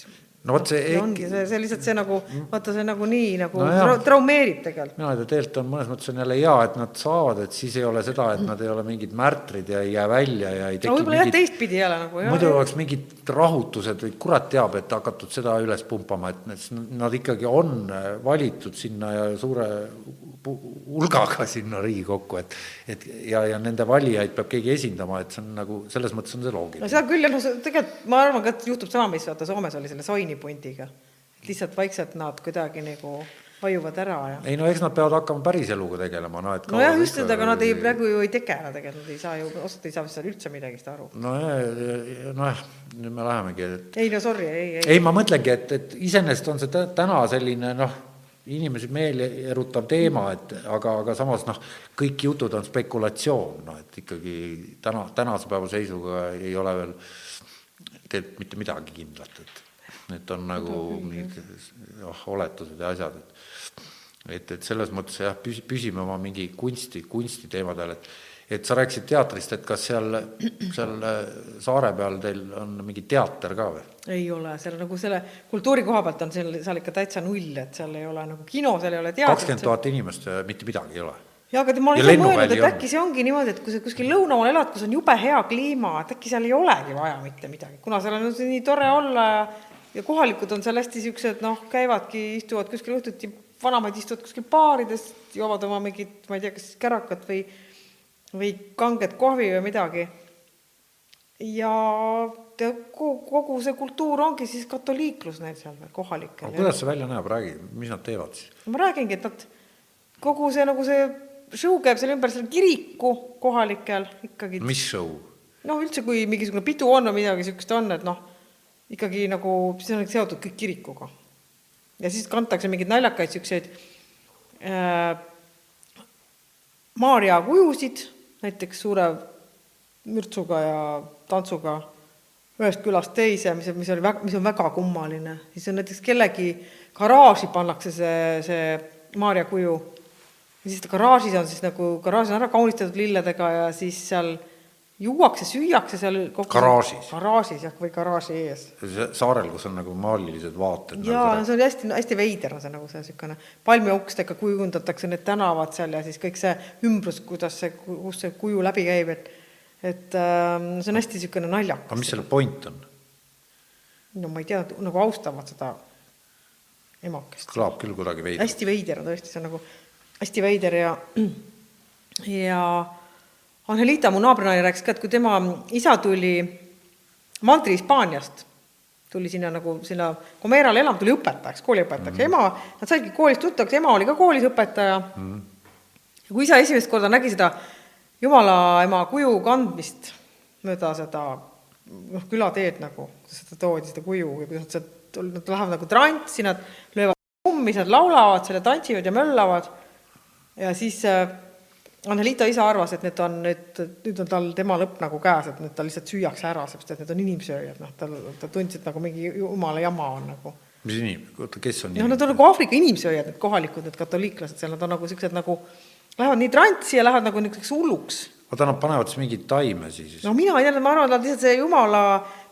no vot see ja ongi see, see lihtsalt see nagu, vaata see nagu nii nagu No no jah. tra traumeerib tegelikult. mina ei tea, tegelikult on mõnes mõttes on jälle hea, et nad saavad, et siis ei ole seda, et nad ei ole mingid märtrid ja ei jää välja ja ei teki võib-olla jah, teistpidi jälle nagu jah. muidu oleks mingid rahutused või kurat teab, et hakatud seda üles pumpama, et nad ikkagi on valitud sinna ja suure hulgaga sinna Riigikokku, et et ja, ja nende valijaid peab keegi esindama, et see on nagu selles mõttes on see no loogiline. seda küll jah, no see tegelikult ma arvan ka, et juhtub sama, mis vaata Soomes oli selle soinipundiga. lihtsalt vaikselt nad kuidagi nagu vajuvad ära ja. ei no eks nad peavad hakkama päris eluga tegelema, no et nojah, just, et aga nad ei, praegu ju ei tegele tegelikult, nad ei saa ju, osad ei saa vist seal üldse midagi aru. nojah, nojah, nüüd me lähemegi, et ei no sorry, ei, ei. ei, ma mõtlengi, et, et iseenesest on see tä- täna selline noh, inimesi meeli erutav teema, et aga, aga samas noh, kõik jutud on spekulatsioon, noh et ikkagi täna, tänase päeva seisuga ei ole veel tegelikult mitte midagi kindlat, et need on nagu mingid noh, oletused ja asjad, et et, et selles mõttes jah, püsi-, püsime oma mingi kunsti, kunstiteemadel, et et sa rääkisid teatrist, et kas seal, seal saare peal teil on mingi teater ka või? ei ole, seal nagu selle kultuuri koha pealt on seal, seal ikka täitsa null, et seal ei ole nagu kino, seal ei ole kakskümmend teatrit. tuhat inimest ja mitte midagi ei ole. ja aga ma olen ise mõelnud, et äkki see ongi niimoodi, et kui sa kuskil lõunamaal elad, kus on jube hea kliima, et äkki seal ei olegi vaja mitte midagi, kuna seal on nii tore olla ja ja kohalikud on seal hästi siuksed noh, käivadki, istuvad kuskil õhtuti, vanemaid istuvad kuskil baarides, joovad oma mingit, ma ei tea, kas kärakat või või kanget kohvi või midagi. ja kogu, see kultuur ongi siis katoliiklus neil seal veel kohalikel aga. kuidas see välja näeb, räägi, mis nad teevad siis? ma räägingi, et nad, kogu see nagu see show käib seal ümber selle kiriku kohalikel ikkagi. mis show? noh, üldse kui mingisugune pidu on või midagi niisugust on, et noh, ikkagi nagu see on seotud kõik kirikuga. ja siis kantakse mingeid naljakaid niisuguseid äh, Maarja kujusid, näiteks suure mürtsuga ja tantsuga ühest külast teise, mis, mis oli väga, mis on väga kummaline, siis on näiteks kellegi garaaži pannakse see, see Maarja kuju. Ja siis garaažis on siis nagu, garaaž on ära kaunistatud lilledega ja siis seal juuakse, süüakse seal kogu Garaažis? garaažis jah, või garaaži ees. saarel, kus on nagu maalilised vaated. jaa, no see oli hästi, hästi veider on see nagu see niisugune palmiukstega kujundatakse need tänavad seal ja siis kõik see ümbrus, kuidas see, kus see kuju läbi käib, et et ähm, see on hästi niisugune aga naljakas. mis selle point on? no ma ei tea, nagu austavad seda emakest. kõlab küll kuidagi veidralt. hästi veider on tõesti, see on nagu hästi veider ja ja Angelita, mu naabrinaine rääkis ka, et kui tema isa tuli Mandri Hispaaniast, tuli sinna nagu sinna Comerale elama, tuli õpetajaks, kooliõpetajaks mm, -hmm. ema, nad saidki koolis tuttavaks, ema oli ka koolis õpetaja mm. -hmm. ja kui isa esimest korda nägi seda jumala ema kuju kandmist mööda seda noh, külateed nagu, kuidas seda toodi, seda kuju ja kuidas nad sealt, nad lähevad nagu trantsi, nad löövad kummi, nad laulavad selle, tantsivad ja möllavad ja siis äh, Angelita isa arvas, et need on nüüd, nüüd on tal tema lõpp nagu käes, et nüüd ta lihtsalt süüakse ära, sest et need on inimsööjad, noh, tal, ta tundis, et nagu mingi jumala jama on nagu. mis inimene, oota, kes on noh, nad on nagu Aafrika inimsööjad, need kohalikud, need katoliiklased seal, nad on nagu siuksed nagu, lähevad nii trantsi ja lähevad nagu niisuguseks hulluks. Oota, nad panevad siis mingeid taime siis? No mina ei tea, ma arvan, et nad lihtsalt see jumala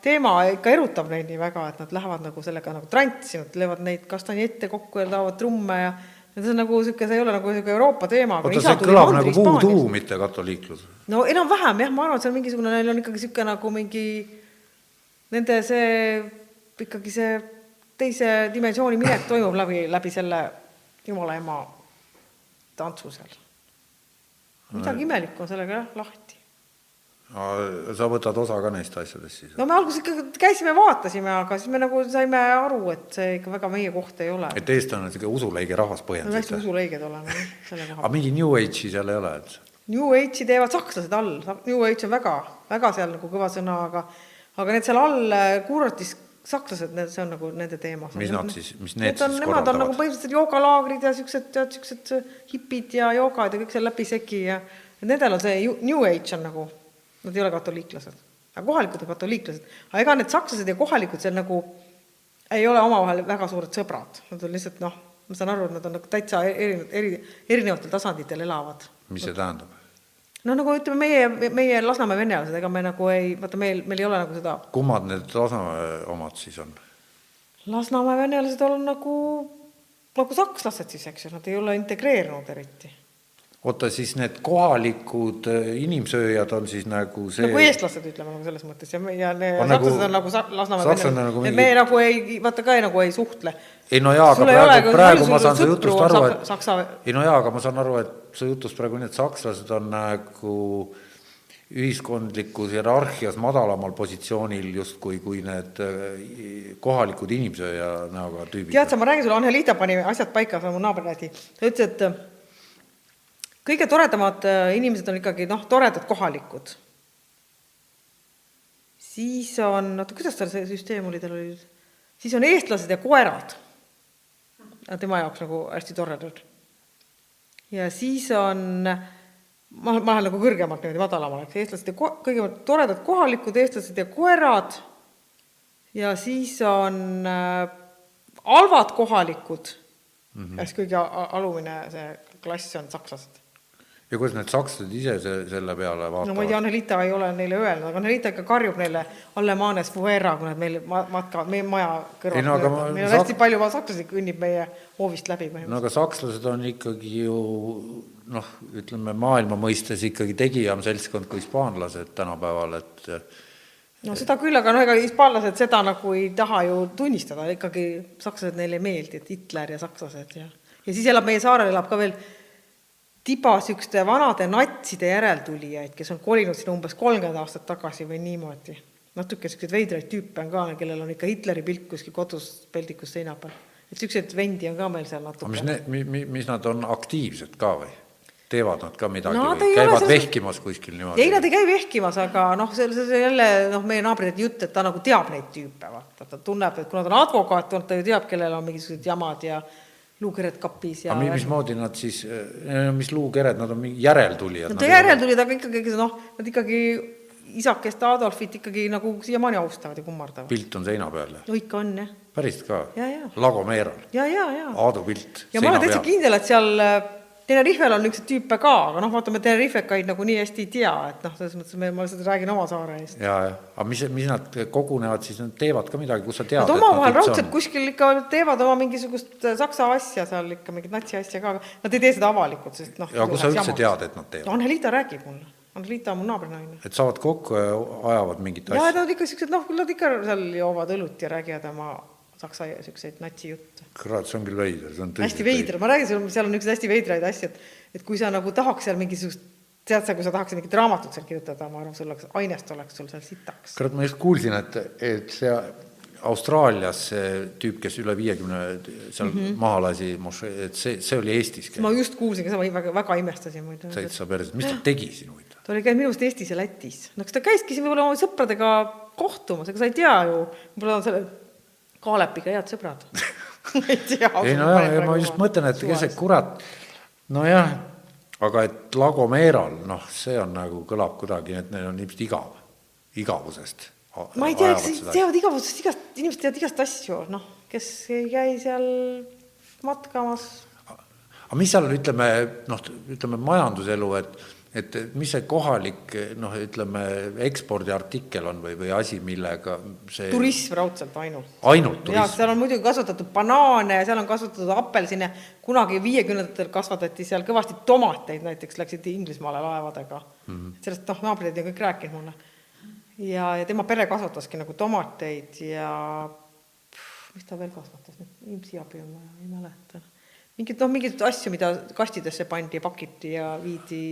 teema ikka erutab neid nii väga, et nad lähevad nagu sellega nagu trantsi, nad löövad neid kastanjette kokku ja laovad trumme ja ja see on nagu niisugune, see ei ole nagu niisugune Euroopa teema. oota, see kõlab nagu voodoo, mitte katoliiklus. no enam-vähem jah, ma arvan, et see on mingisugune, neil on ikkagi niisugune nagu mingi nende see ikkagi see teise dimensiooni minek toimub läbi, läbi selle jumala ema tantsu seal. midagi imelikku on sellega jah lahti. Sa võtad osa ka neist asjadest siis? no me alguses ikka käisime, vaatasime, aga siis me nagu saime aru, et see ikka väga meie koht ei ole. et eestlane on niisugune usuleige rahvas me hästi usuleiged oleme selle koha *laughs* aga mingi New Age'i seal ei ole, et New Age'i teevad sakslased all, New Age on väga, väga seal nagu kõva sõna, aga aga need seal all äh, kuuratis sakslased, need, see on nagu nende teema. Mis nad siis- mis need need on, siis nemad on korraldavad? nagu põhimõtteliselt joogalaagrid ja siuksed, tead, siuksed hipid ja joogad ja kõik seal läbisegi ja nendel on see New Age on nagu, nad ei ole katoliiklased, aga kohalikud on katoliiklased, aga ega need sakslased ja kohalikud seal nagu ei ole omavahel väga suured sõbrad, nad on lihtsalt noh, ma saan aru, et nad on nagu täitsa erinevad, eri, erinevatel tasanditel elavad mis see tähendab? no nagu ütleme, meie, meie Lasnamäe venelased, ega me nagu ei, vaata meil, meil ei ole nagu seda kummad need Lasnamäe omad siis on? Lasnamäe venelased on nagu, nagu sakslased siis, eks ju, nad ei ole integreerunud eriti. Oota, siis need kohalikud äh, inimsööjad on siis nagu see nagu eestlased, ütleme nagu selles mõttes ja, ja need On nagu- sakslased on nagu Lasnamäe sakslased nagu mingi- me nagu ei, vaata ka nagu ei suhtle. ei no jaa, aga ei praegu, praegu ma saan su jutust aru, et Saksa- ei no jaa, aga ma saan aru, et su jutust praegu nii, et sakslased on nagu ühiskondlikus hierarhias madalamal positsioonil justkui kui need äh, kohalikud inimsööja näoga tüübid. tead sa, ma räägin sulle, Angelita pani asjad paika, see on mu naaber räägi. ta ütles, et kõige toredamad äh, inimesed on ikkagi noh, toredad kohalikud. siis on, oota, kuidas tal see süsteem oli, tal oli, siis on eestlased ja koerad. tema jaoks nagu hästi toredad. ja siis on, ma, ma lähen nagu kõrgemalt niimoodi madalamale, eks, eestlased ja ko-, kõigepealt toredad kohalikud eestlased ja koerad ja siis on äh, halvad kohalikud mm, -hmm. kõige alumine see klass on sakslased. Ja kuidas need sakslased ise se-, selle peale vaatavad? no ma ei tea, Annelita ei ole neile öelnud, aga Annelita ikka karjub neile Allemanes Fuera, kui nad meil ma-, matkavad meie maja kõrval no ma- meil on hästi palju sakslasi kõnnib meie hoovist läbi no aga sakslased on ikkagi ju noh, ütleme maailma mõistes ikkagi tegijam seltskond kui hispaanlased tänapäeval, et no seda küll, aga noh, ega hispaanlased seda nagu ei taha ju tunnistada, ikkagi sakslased neile ei meeldi, et Hitler ja sakslased ja ja siis elab meie saarel elab ka veel tiba niisuguste vanade natside järeltulijaid, kes on kolinud sinna umbes kolmkümmend aastat tagasi või niimoodi. natuke niisuguseid veidraid tüüpe on ka, kellel on ikka Hitleri pilt kuskil kodus peldikus seina peal. et niisuguseid vendi on ka meil seal aga mis natuke. need, mi-, mis nad on aktiivsed ka või? teevad nad ka midagi Nad või käivad selles- vehkimas kuskil niimoodi? ei, nad ei käi vehkimas, aga noh, see, see, jälle noh, meie naabrite jutt, et ta nagu teab neid tüüpe, vaata, ta tunneb, et kuna ta on advokaat, ta ju teab, kellel on mingisugused jamad ja luukered kapis ja aga mi- mismoodi nad siis, mis luukered, nad on mingi järeltulijad? Nad järeltulid, aga ikkagi noh, nad ikkagi isakest Adolfit ikkagi nagu siiamaani austavad ja kummardavad. pilt on seina peal no ikka on jah, päriselt ka? Ja. Lagomeeral, ja, ja, ja. Aadu pilt ja ma olen täitsa kindel, et seal äh, Tenerifel on niisuguseid tüüpe ka, aga noh, vaata, me Tenerifekaid nagu nii hästi ei tea, et noh, selles mõttes me, ma lihtsalt räägin oma saare eest. ja, ja, aga mis, mis nad kogunevad, siis nad teevad ka midagi, kus sa tead, Nad omavahel raudselt kuskil ikka teevad oma mingisugust äh, saksa asja seal ikka, mingit natsi asja ka, aga nad ei tee seda avalikult, sest noh. ja kus sa üldse tead, et nad teevad? no Anneliita räägib mulle, Anneliita on mu naabrinaine. et saavad kokku ja ajavad mingit ja asja? nad ikka siuksed, noh, nad ikka seal joovad õlut ja räägivad oma saksa siukseid natsijutte. kurat, see on küll veider, see on hästi veider, ma räägin sulle, seal on niisuguseid hästi veidraid asju, et et kui sa nagu tahaks seal mingisugust, tead sa, kui sa tahaks mingit raamatut seal kirjutada, ma arvan, sul oleks, ainest oleks sul seal sitaks. kurat, ma just kuulsin, et, et see Austraalias see tüüp, kes üle viiekümne seal mm -hmm. maha lasi, et see, see oli Eestis ma just kuulsin ka seda, väga, väga imestasin muide. täitsa päris, mis ta tegi siin huvitav? ta oli käinud minu arust Eestis ja Lätis. no kas ta käiski siin võib-olla oma sõpradega kohtumas, ega sa ei tea ju, võib-olla on selle Kaalepiga head sõbrad *laughs* ei tea. ei no jaa, ma just mõtlen, et kes see kurat, nojah, aga et Lagomeeral, noh, see on nagu, kõlab kuidagi, et neil on ilmselt igav, igavusest. ma ei tea, eks teavad igavesest, igast, inimesed teavad igast asju, noh, kes ei käi seal matkamas. aga mis seal, ütleme, noh, ütleme majanduselu, et et mis see kohalik noh, ütleme ekspordiartikkel on või, või asi, millega see turism raudselt ainult. ainult jaa, turism? seal on muidugi kasvatatud banaane ja seal on kasvatatud apelsine, kunagi viiekümnendatel kasvatati seal kõvasti tomateid, näiteks läksid Inglismaale laevadega mm. -hmm. sellest noh, naabrid on kõik rääkinud mulle. ja, ja tema pere kasvataski nagu tomateid ja pff, mis ta veel kasvatas, nüüd imsiabi on vaja, ei mäleta. mingid noh, mingeid asju, mida kastidesse pandi ja pakiti ja viidi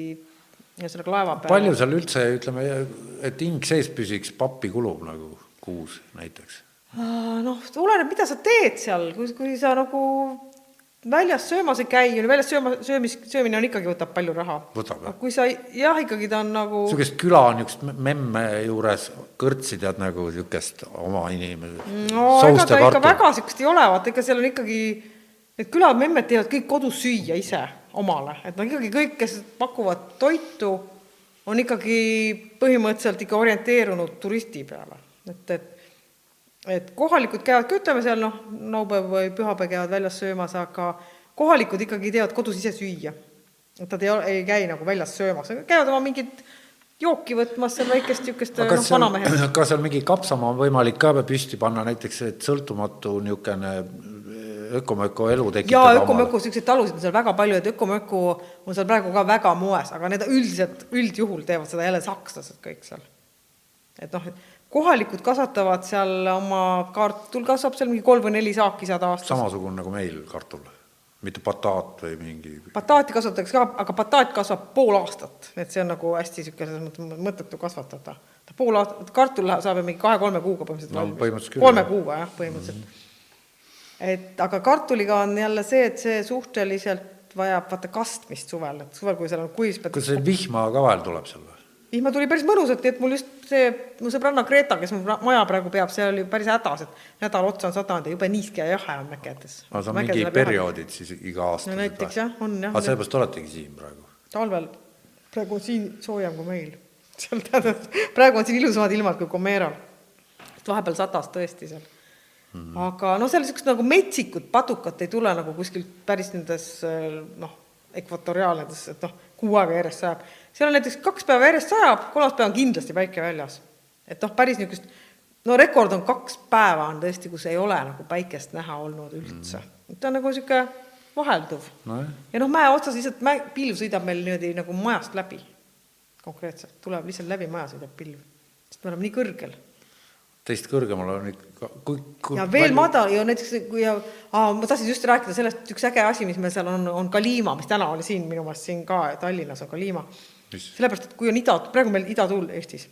ühesõnaga laeva peale. palju seal üldse, ütleme, et hing sees püsiks, pappi kulub nagu kuus näiteks? noh, oleneb, mida sa teed seal, kui, kui sa nagu väljas söömas ei käi, väljas sööma, söömis, söömine on ikkagi, võtab palju raha. Kui sa, jah, ikkagi ta on nagu niisugust küla niisugust memme juures kõrtsi tead nagu niisugust oma inimese no ega ta ikka väga niisugust ei ole, vaata ikka seal on ikkagi, need külamemmed teevad kõik kodus süüa ise omale, et no ikkagi kõik, kes pakuvad toitu, on ikkagi põhimõtteliselt ikka orienteerunud turisti peale, et, et et kohalikud käivad ka, ütleme seal noh, laupäev või pühapäev käivad väljas söömas, aga kohalikud ikkagi teevad kodus ise süüa. et nad ei, ei käi nagu väljas söömas, käivad oma mingit jooki võtmas seal väikest niisugust noh vanamehe, *clears throat* kas seal mingi kapsamaa on võimalik ka püsti panna? Näiteks, et sõltumatu niisugune ökomöko elu tekitada ökomöko siukseid talusid on seal väga palju, et ökomöko on seal praegu ka väga moes, aga need üldiselt, üldjuhul teevad seda jälle sakslased kõik seal. et noh, kohalikud kasvatavad seal oma kartul kasvab seal mingi kolm või neli saaki saad aastas. samasugune nagu meil kartul, mitte bataat või mingi bataati kasvatatakse ka, aga bataat kasvab pool aastat, et see on nagu hästi sihuke selles mõttes mõttetu kasvatada. ta pool aastat, kartul saab ju mingi kahe-kolme kuuga põhimõtteliselt No valmis. kolme kuuga jah, põhimõtteliselt mm. -hmm. Et aga kartuliga on jälle see, et see suhteliselt vajab vaata kastmist suvel, et suvel, kui seal on kuiv, siis pead kas see vihma ka vahel tuleb seal või? vihma tuli päris mõnusalt, nii et mul just see mu sõbranna Greta, kes mu maja praegu peab, see oli päris hädas, et nädal otsa on sadanud ja jube niiske ja jahe on mägedes. aga see on mingi perioodid siis iga aasta. No näiteks jah, on jah. aga sellepärast oletegi siin praegu. talvel, praegu on siin soojem kui meil. *laughs* seal tähendab, praegu on siin ilusamad ilmad kui Comeral. vahepeal sadas tõesti seal mm. -hmm. aga noh, seal niisugust nagu metsikut padukat ei tule nagu kuskilt päris nendes noh, ekvatoriaalnedes, et noh, kuu aega järjest sajab. seal on näiteks kaks päeva järjest sajab, kolmas päev on kindlasti päike väljas. et noh, päris niisugust, no rekord on kaks päeva on tõesti, kus ei ole nagu päikest näha olnud üldse mm. -hmm. ta on nagu niisugune vahelduv nojah, ja noh, mäe otsas lihtsalt mäe, pilv sõidab meil niimoodi nagu majast läbi. konkreetselt, tuleb lihtsalt läbi maja sõidab pilv, sest me oleme nii kõrgel. Teist kõrgemal on ikka, kui, kui ja veel madal ja näiteks kui ja aa, ma tahtsin just rääkida sellest, üks äge asi, mis meil seal on, on Kalima, mis täna oli siin minu meelest siin ka Tallinnas on Kalima. Sellepärast, et kui on ida, praegu meil idatuul Eestis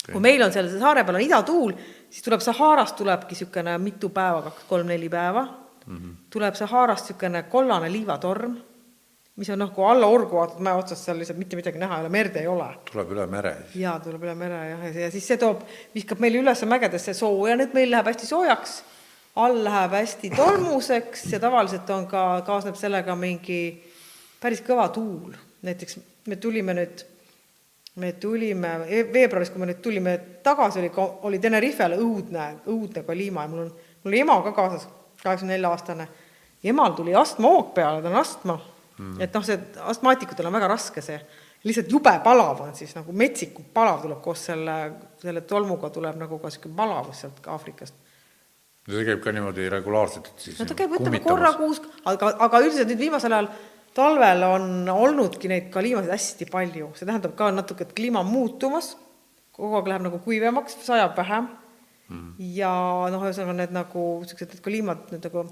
okay.. kui meil on seal saare peal on idatuul, siis tuleb Saharast tulebki niisugune mitu päeva, kaks-kolm-neli päeva mm. -hmm. tuleb Saharast niisugune kollane liivatorm, mis on kui alla orgu vaatad mäe otsast, seal lihtsalt mitte midagi näha ei ole, merd ei ole tuleb üle mere. jaa, tuleb üle mere jah, ja siis see toob, viskab meil üles mägedesse sooja, nüüd meil läheb hästi soojaks, all läheb hästi tolmuseks ja tavaliselt on ka, kaasneb sellega mingi päris kõva tuul. näiteks me tulime nüüd, me tulime e- veebruaris, kui me nüüd tulime tagasi, oli, oli Tenerifel õudne, õudne Kalima ja mul on, mul oli ema ka kaasas, kaheksakümne nelja aastane. emal tuli astmahoog peale, ta on astma mm.. et noh, see astmaatikutel on väga raske see, lihtsalt jube palav on siis nagu metsikult palav tuleb koos selle, selle tolmuga tuleb nagu ka sihuke palavus sealt ka Aafrikast. see käib ka niimoodi regulaarselt, siis no ta käib, ütleme korra kuus, aga, aga üldiselt nüüd viimasel ajal talvel on olnudki neid kaliimasid hästi palju, see tähendab ka natuke, et kliima on muutumas, kogu aeg läheb nagu kuivemaks, sajab vähem mm. ja noh, ühesõnaga need nagu niisugused need kaliimad nüüd nagu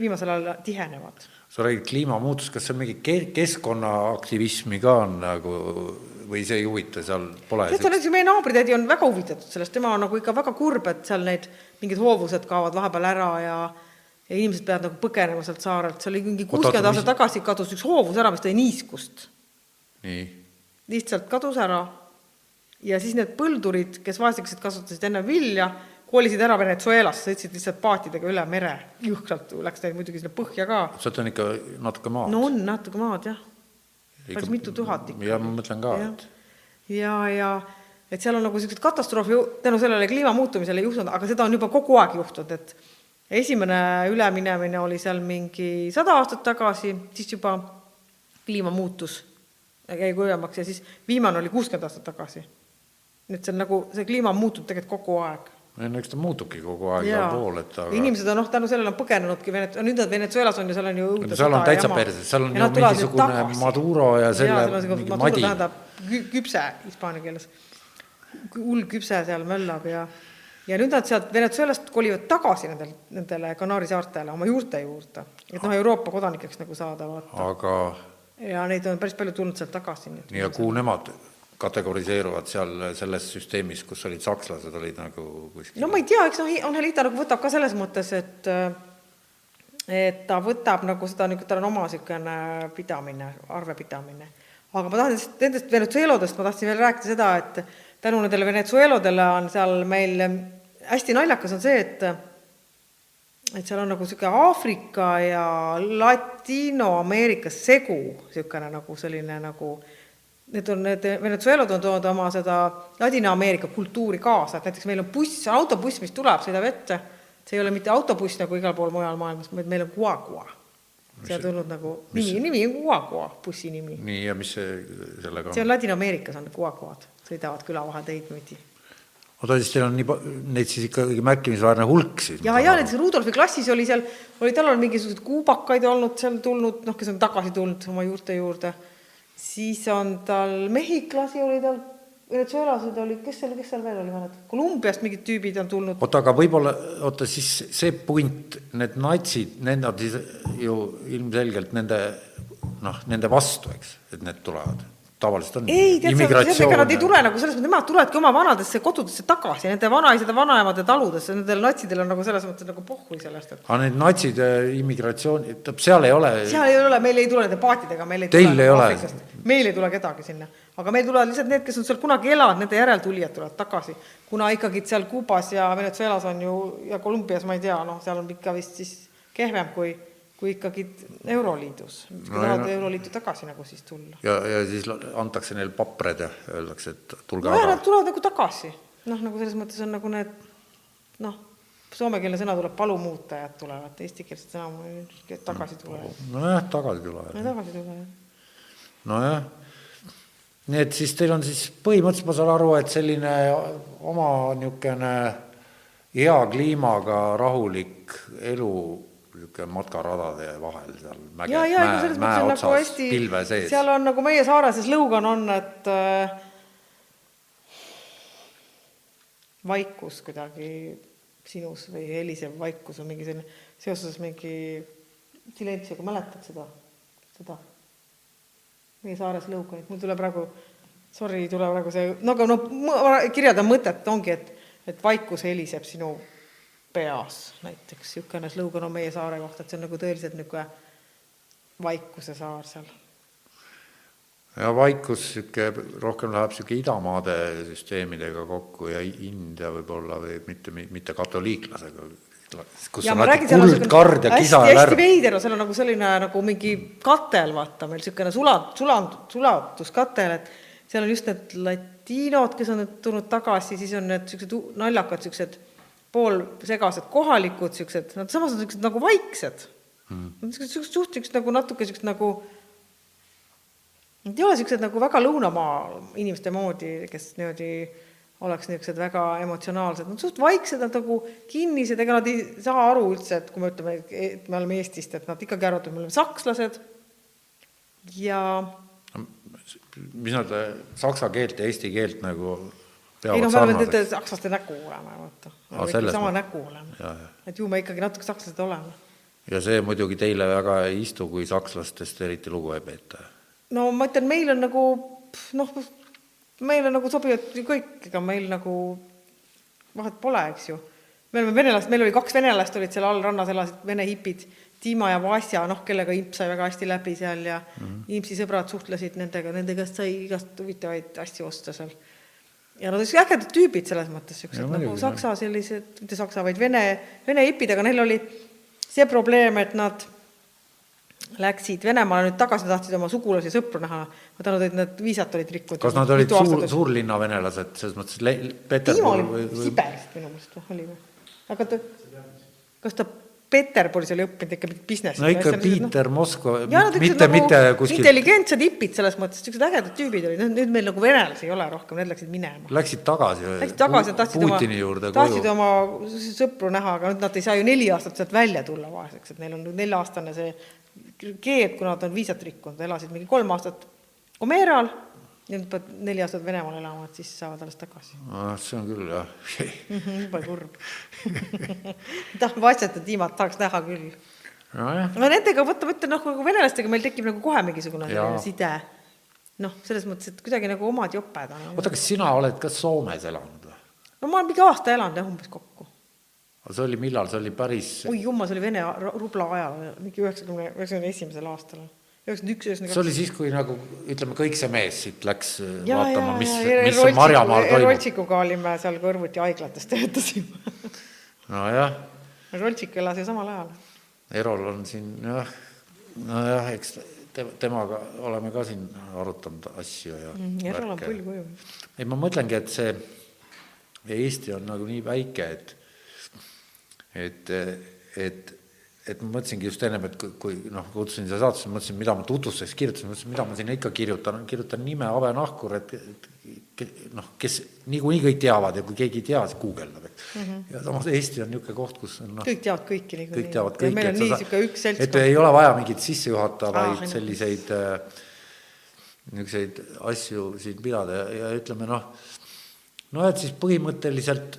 viimasel ajal tihenevad. sa räägid kliimamuutus, kas seal mingi ke- keskkonnaaktivismi ka on nagu või see ei huvita, seal pole tead sa, näiteks meie naabritädi on väga huvitatud sellest, tema on nagu ikka väga kurb, et seal need mingid hoovused kaovad vahepeal ära ja ja inimesed peavad nagu põgenema sealt saarelt, seal oli mingi kuuskümmend aastat tagasi kadus üks hoovus ära, mis tõi niiskust. Nii, lihtsalt kadus ära. Ja siis need põldurid, kes vaesekesed kasvatasid enne vilja, kolisid ära Venezuelasse, sõitsid lihtsalt paatidega üle mere, jõhkralt läks neid muidugi sinna põhja ka. sealt on ikka natuke maad no on natuke maad jah, päris mitu tuhat ikka. ja ma mõtlen ka, et ja, ja et seal on nagu niisugused katastroofi tänu sellele kliima muutumisele juhtunud, aga seda on juba kogu aeg juhtunud, et esimene üleminemine oli seal mingi sada aastat tagasi, siis juba kliima muutus, jäi kuivemaks ja siis viimane oli kuuskümmend aastat tagasi. nii et see on nagu, see kliima on muutunud tegelikult kogu aeg no eks ta muutubki kogu aeg igal pool, et aga inimesed on noh, tänu sellele on põgenenudki Venet-, nüüd nad Venezuelas on ju, seal on ju õudne No seal on ja täitsa perses, seal on Ja ju nüüd mingisugune. Maduro ja selle seal on mingi Maduro madi. tähendab kü- küpse hispaania keeles. hull küpse seal möllab ja ja nüüd nad sealt Venezuelast kolivad tagasi nendel, nendele Kanaari saartele oma juurte juurde, et noh, Euroopa kodanikeks nagu saada vaata. aga ja neid on päris palju tulnud sealt tagasi, ja kuhu nemad kategoriseeruvad seal selles süsteemis, kus olid sakslased, olid nagu kuskil no ma ei tea, eks noh, Angelita nagu võtab ka selles mõttes, et et ta võtab nagu seda, tal on oma niisugune pidamine, arvepidamine. aga ma tahan lihtsalt nendest Venezuelodest ma tahtsin veel rääkida seda, et tänu nendele Venezuelodele on seal meil hästi naljakas on see, et et seal on nagu niisugune Aafrika ja Ladino-Ameerika segu, niisugune nagu selline nagu need on need Venezuelad on toonud oma seda Ladina-Ameerika kultuuri kaasa, et näiteks meil on buss, autobuss, mis tuleb, sõidab ette, see ei ole mitte autobuss nagu igal pool mujal maailmas, vaid meil on guagua. see on tulnud nagu nimi, nimi on Guagua, bussi nimi. nii, ja mis see sellega on? see on Ladina-Ameerikas on Guaguad, sõidavad küla vaheteid möödi oota, siis teil on nii, neid siis ikkagi märkimisväärne hulk siis? ja, ja näiteks Rudolfi klassis oli seal, oli tal on mingisuguseid kuubakaid olnud seal tulnud, noh, kes on tagasi tulnud oma juurte juurde. Siis on tal mehhiklasi oli tal, Venezuelased olid, kes seal, kes seal veel oli, mäletad, Kolumbiast mingid tüübid on tulnud. oota, aga võib-olla, oota siis see punt, need natsid, need on siis ju ilmselgelt nende noh, nende vastu, eks, et need tulevad tavaliselt on. ei, tead nad ei tule nagu selles mõttes, nemad tulevadki oma vanadesse kodudesse tagasi, nende vanaisade, vanaemade taludesse, nendel natsidel on nagu selles mõttes nagu pohhui sellest, et. aga need natside immigratsioon, tähendab seal ei ole. seal ei ole, meil ei tule nende paatidega, meil ei Teil tule. ei ole. meil ei tule kedagi sinna, aga meil tulevad lihtsalt need, kes on seal kunagi elanud, nende järeltulijad tulevad tagasi. kuna ikkagi seal Kuubas ja Venezuelas on ju ja Kolumbias ma ei tea, noh, seal on ikka vist siis kehvem kui kui ikkagi Euroliidus, kui no, tahavad no, Euroliitu tagasi nagu siis tulla. ja, ja siis antakse neile papred ja öeldakse, et tulge no, aga. Nad tulevad nagu tagasi, noh, nagu selles mõttes on nagu need noh, soomekeelne sõna tuleb palumuutajad tulevad, eestikeelset sõna tagasi tulevad. nojah, tagasi tulevad. no tagasi tulevad. nojah, nii et siis teil on siis põhimõtteliselt ma saan aru, et selline oma niisugune hea kliimaga rahulik elu niisugune matkaradade vahel seal mäge, ja, ja, mäe, mäe nagu otsas nagu hästi, pilve sees. seal on nagu meie saare see slogan on, et äh, vaikus kuidagi sinus või helisev vaikus on mingi selline seoses mingi silentsiga, mäletad seda, seda? meie saare sloganit, mul tuleb praegu, sorry, ei tule praegu see, no aga noh, kirjeldan mõtet, ongi, et, et vaikus heliseb sinu peas näiteks, niisugune slogan on meie saare kohta, et see on nagu tõeliselt niisugune vaikuse saar seal. ja vaikus niisugune, rohkem läheb niisugune idamaade süsteemidega kokku ja India võib-olla või mitte, mitte katoliiklasega, kus ja, on alati kuldkard ja kisa ja värv. hästi veider on, seal on nagu selline nagu mingi katel, vaata meil niisugune sulat-, suland-, sulatuskatel, et seal on just need latiinod, kes on nüüd tulnud tagasi, siis on need niisugused naljakad niisugused poolsegased kohalikud siuksed, nad samas on siuksed nagu vaiksed. Mm.. siuksed suht siuksed nagu natuke siuksed nagu, nad ei ole siuksed nagu väga lõunamaa inimeste moodi, kes niimoodi oleks niisugused väga emotsionaalsed, nad suht vaiksed, nad nagu kinnised, ega nad ei saa aru üldse, et kui me ütleme, et me oleme Eestist, et nad ikkagi arvavad, et me oleme sakslased. Ja mis nad saksa keelt ja eesti keelt nagu ei noh, me oleme nende sakslaste nägu vaata. oleme ikka sama nägu olema. et ju me ikkagi natuke sakslased oleme. ja see muidugi teile väga ei istu, kui sakslastest eriti lugu ei peeta? no ma ütlen, meil on nagu noh, meile nagu sobivad ju kõik, ega meil nagu vahet pole, eks ju. me oleme venelased, meil oli kaks venelast olid seal all rannas, elasid vene hipid, Dima ja Vasja, noh, kellega imp sai väga hästi läbi seal ja mm -hmm. impsi sõbrad suhtlesid nendega, nende käest sai igast huvitavaid asju osta seal ja nad olid ägedad tüübid selles mõttes, siuksed nagu saksa sellised, mitte saksa, vaid vene, vene hipid, aga neil oli see probleem, et nad läksid Venemaale nüüd tagasi, tahtsid oma sugulasi ja sõpru näha, ma tänan, et nad viisat olid rikkunud. kas nad olid suur, suurlinna venelased, selles mõttes Peterburi või, või...? Siberist minu meelest või oli või? aga ta, kas ta Peterburis oli õppinud ikka business'i. no ikka Piiter no, Moskva, mitte, nagu mitte kuskil. intelligentsed hipid selles mõttes, niisugused ägedad tüübid olid, nüüd meil nagu venelasi ei ole rohkem, need läksid minema. Läksid tagasi? Läksid tagasi, tahtsid Putini oma, tahtsid koju. oma sõpru näha, aga nüüd nad ei saa ju neli aastat sealt välja tulla vaeseks, et neil on nelja-aastane see keeld, kuna nad on viisat rikkunud, elasid mingi kolm aastat Omeral ja nüüd pead neli aastat Venemaal elama, et siis saavad alles tagasi ah,. see on küll jah jube kurb *laughs* tahab asjata tiimat, tahaks näha küll no,. no nendega, vaata, ma ütlen noh, nagu venelastega meil tekib nagu kohe mingisugune side. noh, selles mõttes, et kuidagi nagu omad joped on. oota, kas sina oled ka Soomes elanud või? no ma olen mingi aasta elanud jah, umbes kokku. aga see oli millal, see oli päris? oi jumal, see oli Vene rubla ajal, mingi üheksakümne, üheksakümne esimesel aastal üheksakümmend üks, üheksakümmend kaks. see oli siis, kui nagu ütleme, kõik see mees siit läks äh, ja, vaatama, mis, mis see Marjamaal toimub. Roltsikuga olime seal kõrvuti haiglates, töötasime. nojah. Roltsik elas ju samal ajal. Erol on siin jah, nojah, eks te, temaga oleme ka siin arutanud asju ja mm,. Erol on pull kuju. ei, ma mõtlengi, et see Eesti on nagu nii väike, et, et, et et ma mõtlesingi just ennem, et kui, kui noh, kutsusin siia saatesse, mõtlesin, mida ma tutvustuseks kirjutasin, mõtlesin, mida ma sinna ikka kirjutan, kirjutan nime Ave Nahkur, et, et noh, kes niikuinii kõik teavad ja kui keegi ei tea, siis guugeldab, eks mm. -hmm. ja samas Eesti on niisugune koht, kus on noh. kõik teavad kõiki niikuinii. kõik teavad kõiki. meil on nii niisugune üks seltskond. et ei ole vaja mingeid sissejuhatavaid ah, selliseid äh, niisuguseid asju siin pidada ja, ja ütleme noh, no et siis põhimõtteliselt,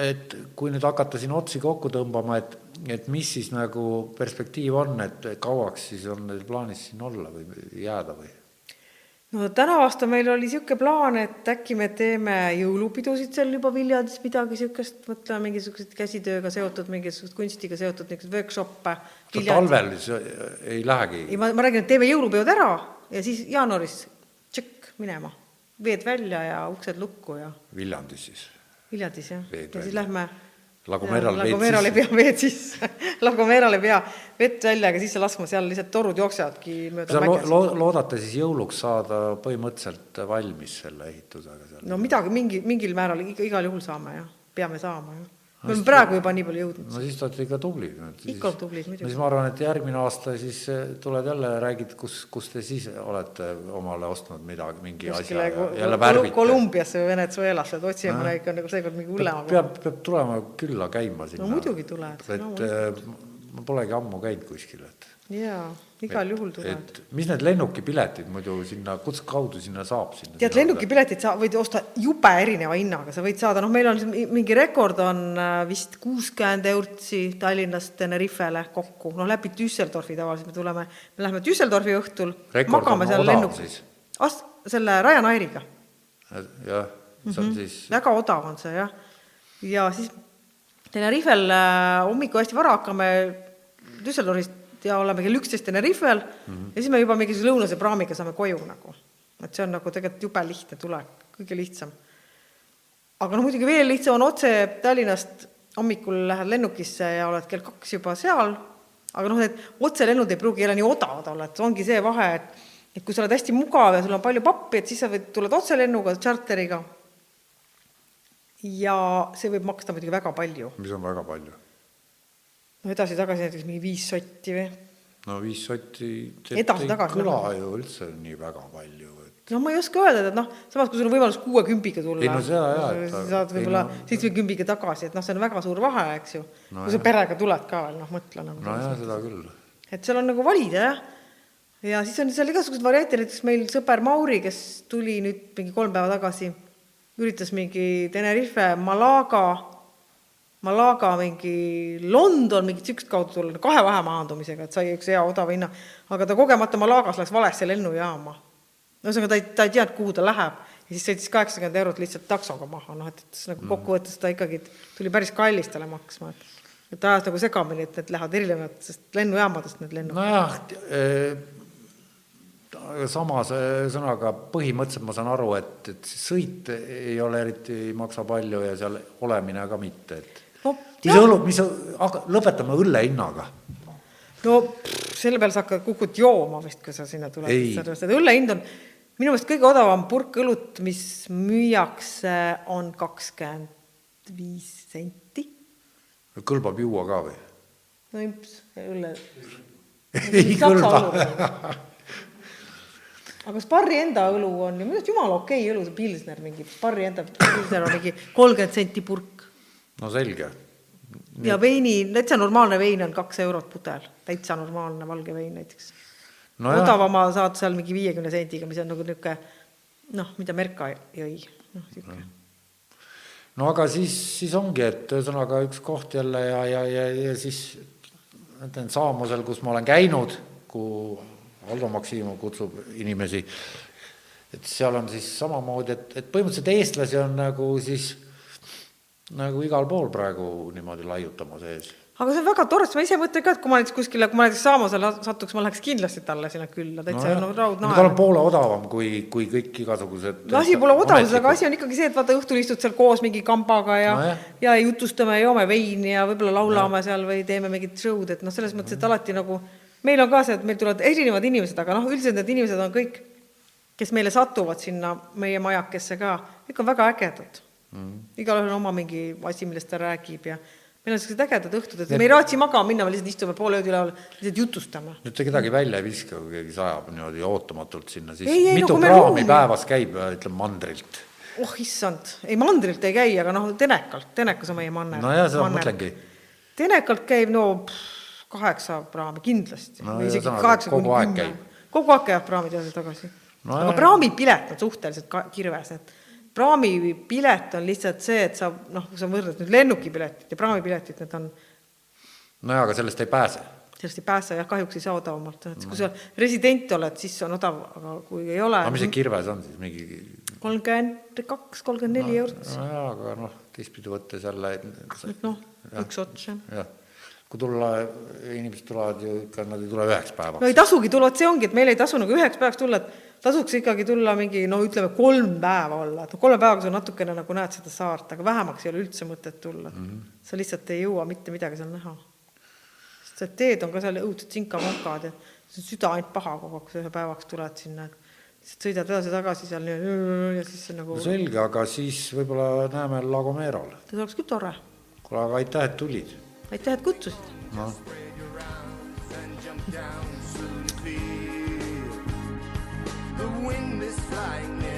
et kui nüüd hakata siin otsi kokku tõmbama, et et mis siis nagu perspektiiv on, et kauaks siis on neil plaanis siin olla või jääda või? no täna aasta meil oli niisugune plaan, et äkki me teeme jõulupidusid seal juba Viljandis, midagi niisugust, mõtleme mingisuguseid käsitööga seotud, mingisugust kunstiga seotud niisuguseid workshop'e. talvel ei lähegi? ei, ma, ma räägin, et teeme jõulupeod ära ja siis jaanuaris tšõkk minema, veed välja ja uksed lukku ja. Viljandis siis? Viljandis jah, ja siis lähme Lagomeral Lagomeral ei pea veed sisse *laughs* Lagomeral ei pea vett välja ega sisse laskma, seal lihtsalt torud jooksevadki mööda mäge lo. loodate siis jõuluks saada põhimõtteliselt valmis selle ehitusega seal? no midagi, mingi, mingil määral igal juhul saame jah, peame saama jah me oleme praegu juba nii palju jõudnud. no siis te olete ikka tublid. ikka oleme tublid muidugi. siis ma arvan, et järgmine aasta siis eh, tuled jälle, räägid, kus, kus te siis olete omale ostnud midagi, mingi Kuskile asja ja jälle värvite. Kolumbiasse või Venezuelasse, et otsime mõne ikka nagu seekord mingi hullema. peab, peab tulema külla käima sinna. no muidugi tuled. et no, eh, ma polegi ammu käinud kuskil, et jaa, igal juhul tulevad. mis need lennukipiletid muidu sinna, kus kaudu sinna saab? tead, lennukipiletid sa võid osta jube erineva hinnaga, sa võid saada, noh, meil on mingi rekord on äh, vist kuuskümmend eurtsi Tallinnast Tenerifele kokku, noh, läbi Düsseldorfi tavaliselt me tuleme, me läheme Düsseldorfi õhtul, magame seal lennukis. Ast-, selle Ryanairiga. jah, see on mm -hmm. siis väga odav on see, jah. ja siis Tenerifel äh, hommikul hästi vara hakkame Düsseldorfist ja oleme kell üksteist Tenerifel mm -hmm. ja siis me juba mingisuguse lõunase praamiga saame koju nagu. et see on nagu tegelikult jube lihtne tulek, kõige lihtsam. aga noh, muidugi veel lihtsam on otse Tallinnast hommikul lähed lennukisse ja oled kell kaks juba seal, aga noh, need otselennud ei pruugi jälle nii odavad olla, et ongi see vahe, et et kui sa oled hästi mugav ja sul on palju pappi, et siis sa võid, tuled otselennuga, tšarteriga, ja see võib maksta muidugi väga palju. mis on väga palju no edasi-tagasi näiteks mingi viis sotti või? no viis sotti edasi-tagasi ei kõla ju üldse nii väga palju et no ma ei oska öelda, et noh, samas kui sul on võimalus kuuekümbiga tulla, ei no seda jaa, et sa saad võib-olla no... seitsmekümbiga tagasi, et noh, see on väga suur vahe, eks ju no,. kui sa perega tuled ka veel, noh, mõtle nagu. no jaa, seda küll. et seal on nagu valida, jah. ja siis on seal igasuguseid variante, näiteks meil sõber Mauri, kes tuli nüüd mingi kolm päeva tagasi, üritas mingi Tenerife Malaga Malaga mingi London mingit niisugust kaudu tulla, kahe vahemaandumisega, et sai üks hea odava hinna, aga ta kogemata Malagas läks valesse lennujaama. ühesõnaga, ta ei, ta ei teadnud, kuhu ta läheb ja siis sõitis kaheksakümmend eurot lihtsalt taksoga maha, noh, et, et nagu kokkuvõttes ta ikkagi tuli päris kallis talle maksma, et et ajas nagu segamini, et need lähevad erinevatest lennujaamadest, need lennukid. nojah eh,, samas sõnaga põhimõtteliselt ma saan aru, et, et sõit ei ole eriti, ei maksa palju ja seal olemine ka mitte, et no, mis õlu, mis, aga lõpetame õlle hinnaga. no selle peale sa hakkad, kukud jooma vist, kui sa sinna tuled, sellepärast et õlle hind on minu meelest kõige odavam purk õlut, mis müüakse, on kakskümmend viis senti. kõlbab juua ka või? no imps, õlle. ei kõlba aga Sparri enda õlu on ju minu arust jumala okei okay õlu, see Pilsner mingi, Sparri enda Pilsner on mingi kolmkümmend senti purk no selge. ja veini, täitsa normaalne vein on kaks eurot pudel, täitsa normaalne valge vein näiteks. No. odavama saad seal mingi viiekümne sendiga, mis on nagu niisugune noh, mida Merka jõi, noh niisugune no aga siis, siis ongi, et ühesõnaga üks koht jälle ja, ja, ja, ja siis ütlen Saamusel, kus ma olen käinud, kuhu Aldo Maksimov kutsub inimesi, et seal on siis samamoodi, et, et põhimõtteliselt eestlasi on nagu siis nagu igal pool praegu niimoodi laiutama sees. aga see on väga tore, sest ma ise mõtlen ka, et kui ma näiteks kuskile, kui ma näiteks Saamosele satuks, ma läheks kindlasti talle sinna külla, täitsa no, no raudnaer. tal on poole odavam kui, kui kõik igasugused no asi pole odavuses, aga asi on ikkagi see, et vaata, õhtul istud seal koos mingi kambaga ja no, ja jutustame, joome veini ja võib-olla laulame no. seal või teeme mingit show'd, et noh, selles mõttes, et alati nagu meil on ka see, et meil tulevad erinevad inimesed, aga noh, üldiselt need inimesed on kõik, kes meile satuvad sinna meie majakesse ka, kõik on väga ägedad mm.. igalühel on oma mingi asi, millest ta räägib ja me meil on sellised ägedad õhtud, et me ei raatsi magama minna, me lihtsalt istume pool ööd üleval, lihtsalt jutustame. nüüd te kedagi välja ei viska, kui keegi sajab niimoodi ootamatult sinna, siis Ei, ei, no mitu praami ruumi- päevas käib, ütleme mandrilt? oh issand, ei mandrilt ei käi, aga noh, Tenekalt, Tenekas on meie manner. no ja seda ma mõtlengi, Tenekalt käib no pff, kaheksa praami kindlasti No kogu aeg käib.. kogu aeg käivad praamid edasi-tagasi No no,. aga praamipilet on suhteliselt ka- kirves, et praamipilet on lihtsalt see, et sa noh, kui sa võrdled nüüd lennukipiletit ja praamipiletit, need on, nojah, aga sellest ei pääse. sellest ei pääse jah, kahjuks ei saa odavamalt, et kui sa resident oled, siis on odav, aga kui ei ole aga mis see kirves on siis, mingi kolmkümmend kaks, kolmkümmend neli eurot, nojah, aga noh, teistpidi võttes jälle noh, üks ots jah. jah, kui tulla, inimesed tulevad ju ikka, nad ei tule üheks päevaks. No ei tasugi tulla, et see ongi, et meil ei tasu nagu üheks päevaks tulla, et tasuks ikkagi tulla mingi no ütleme, kolm päeva olla, et kolme päevaga sa natukene nagu näed seda saart, aga vähemaks ei ole üldse mõtet tulla mm. -hmm. sa lihtsalt ei jõua mitte midagi seal näha. sest need teed on ka seal õudsed sinka-monkad ja see on süda ainult paha kogu aeg, kui sa ühe päevaks tuled sinna, et lihtsalt sõidad edasi-tagasi seal ja siis see nagu no, selge, aga siis võib-olla näeme La Gomeral. see oleks küll tore. kuule, aga aitäh, et tulid. aitäh, et kutsusid. noh, flying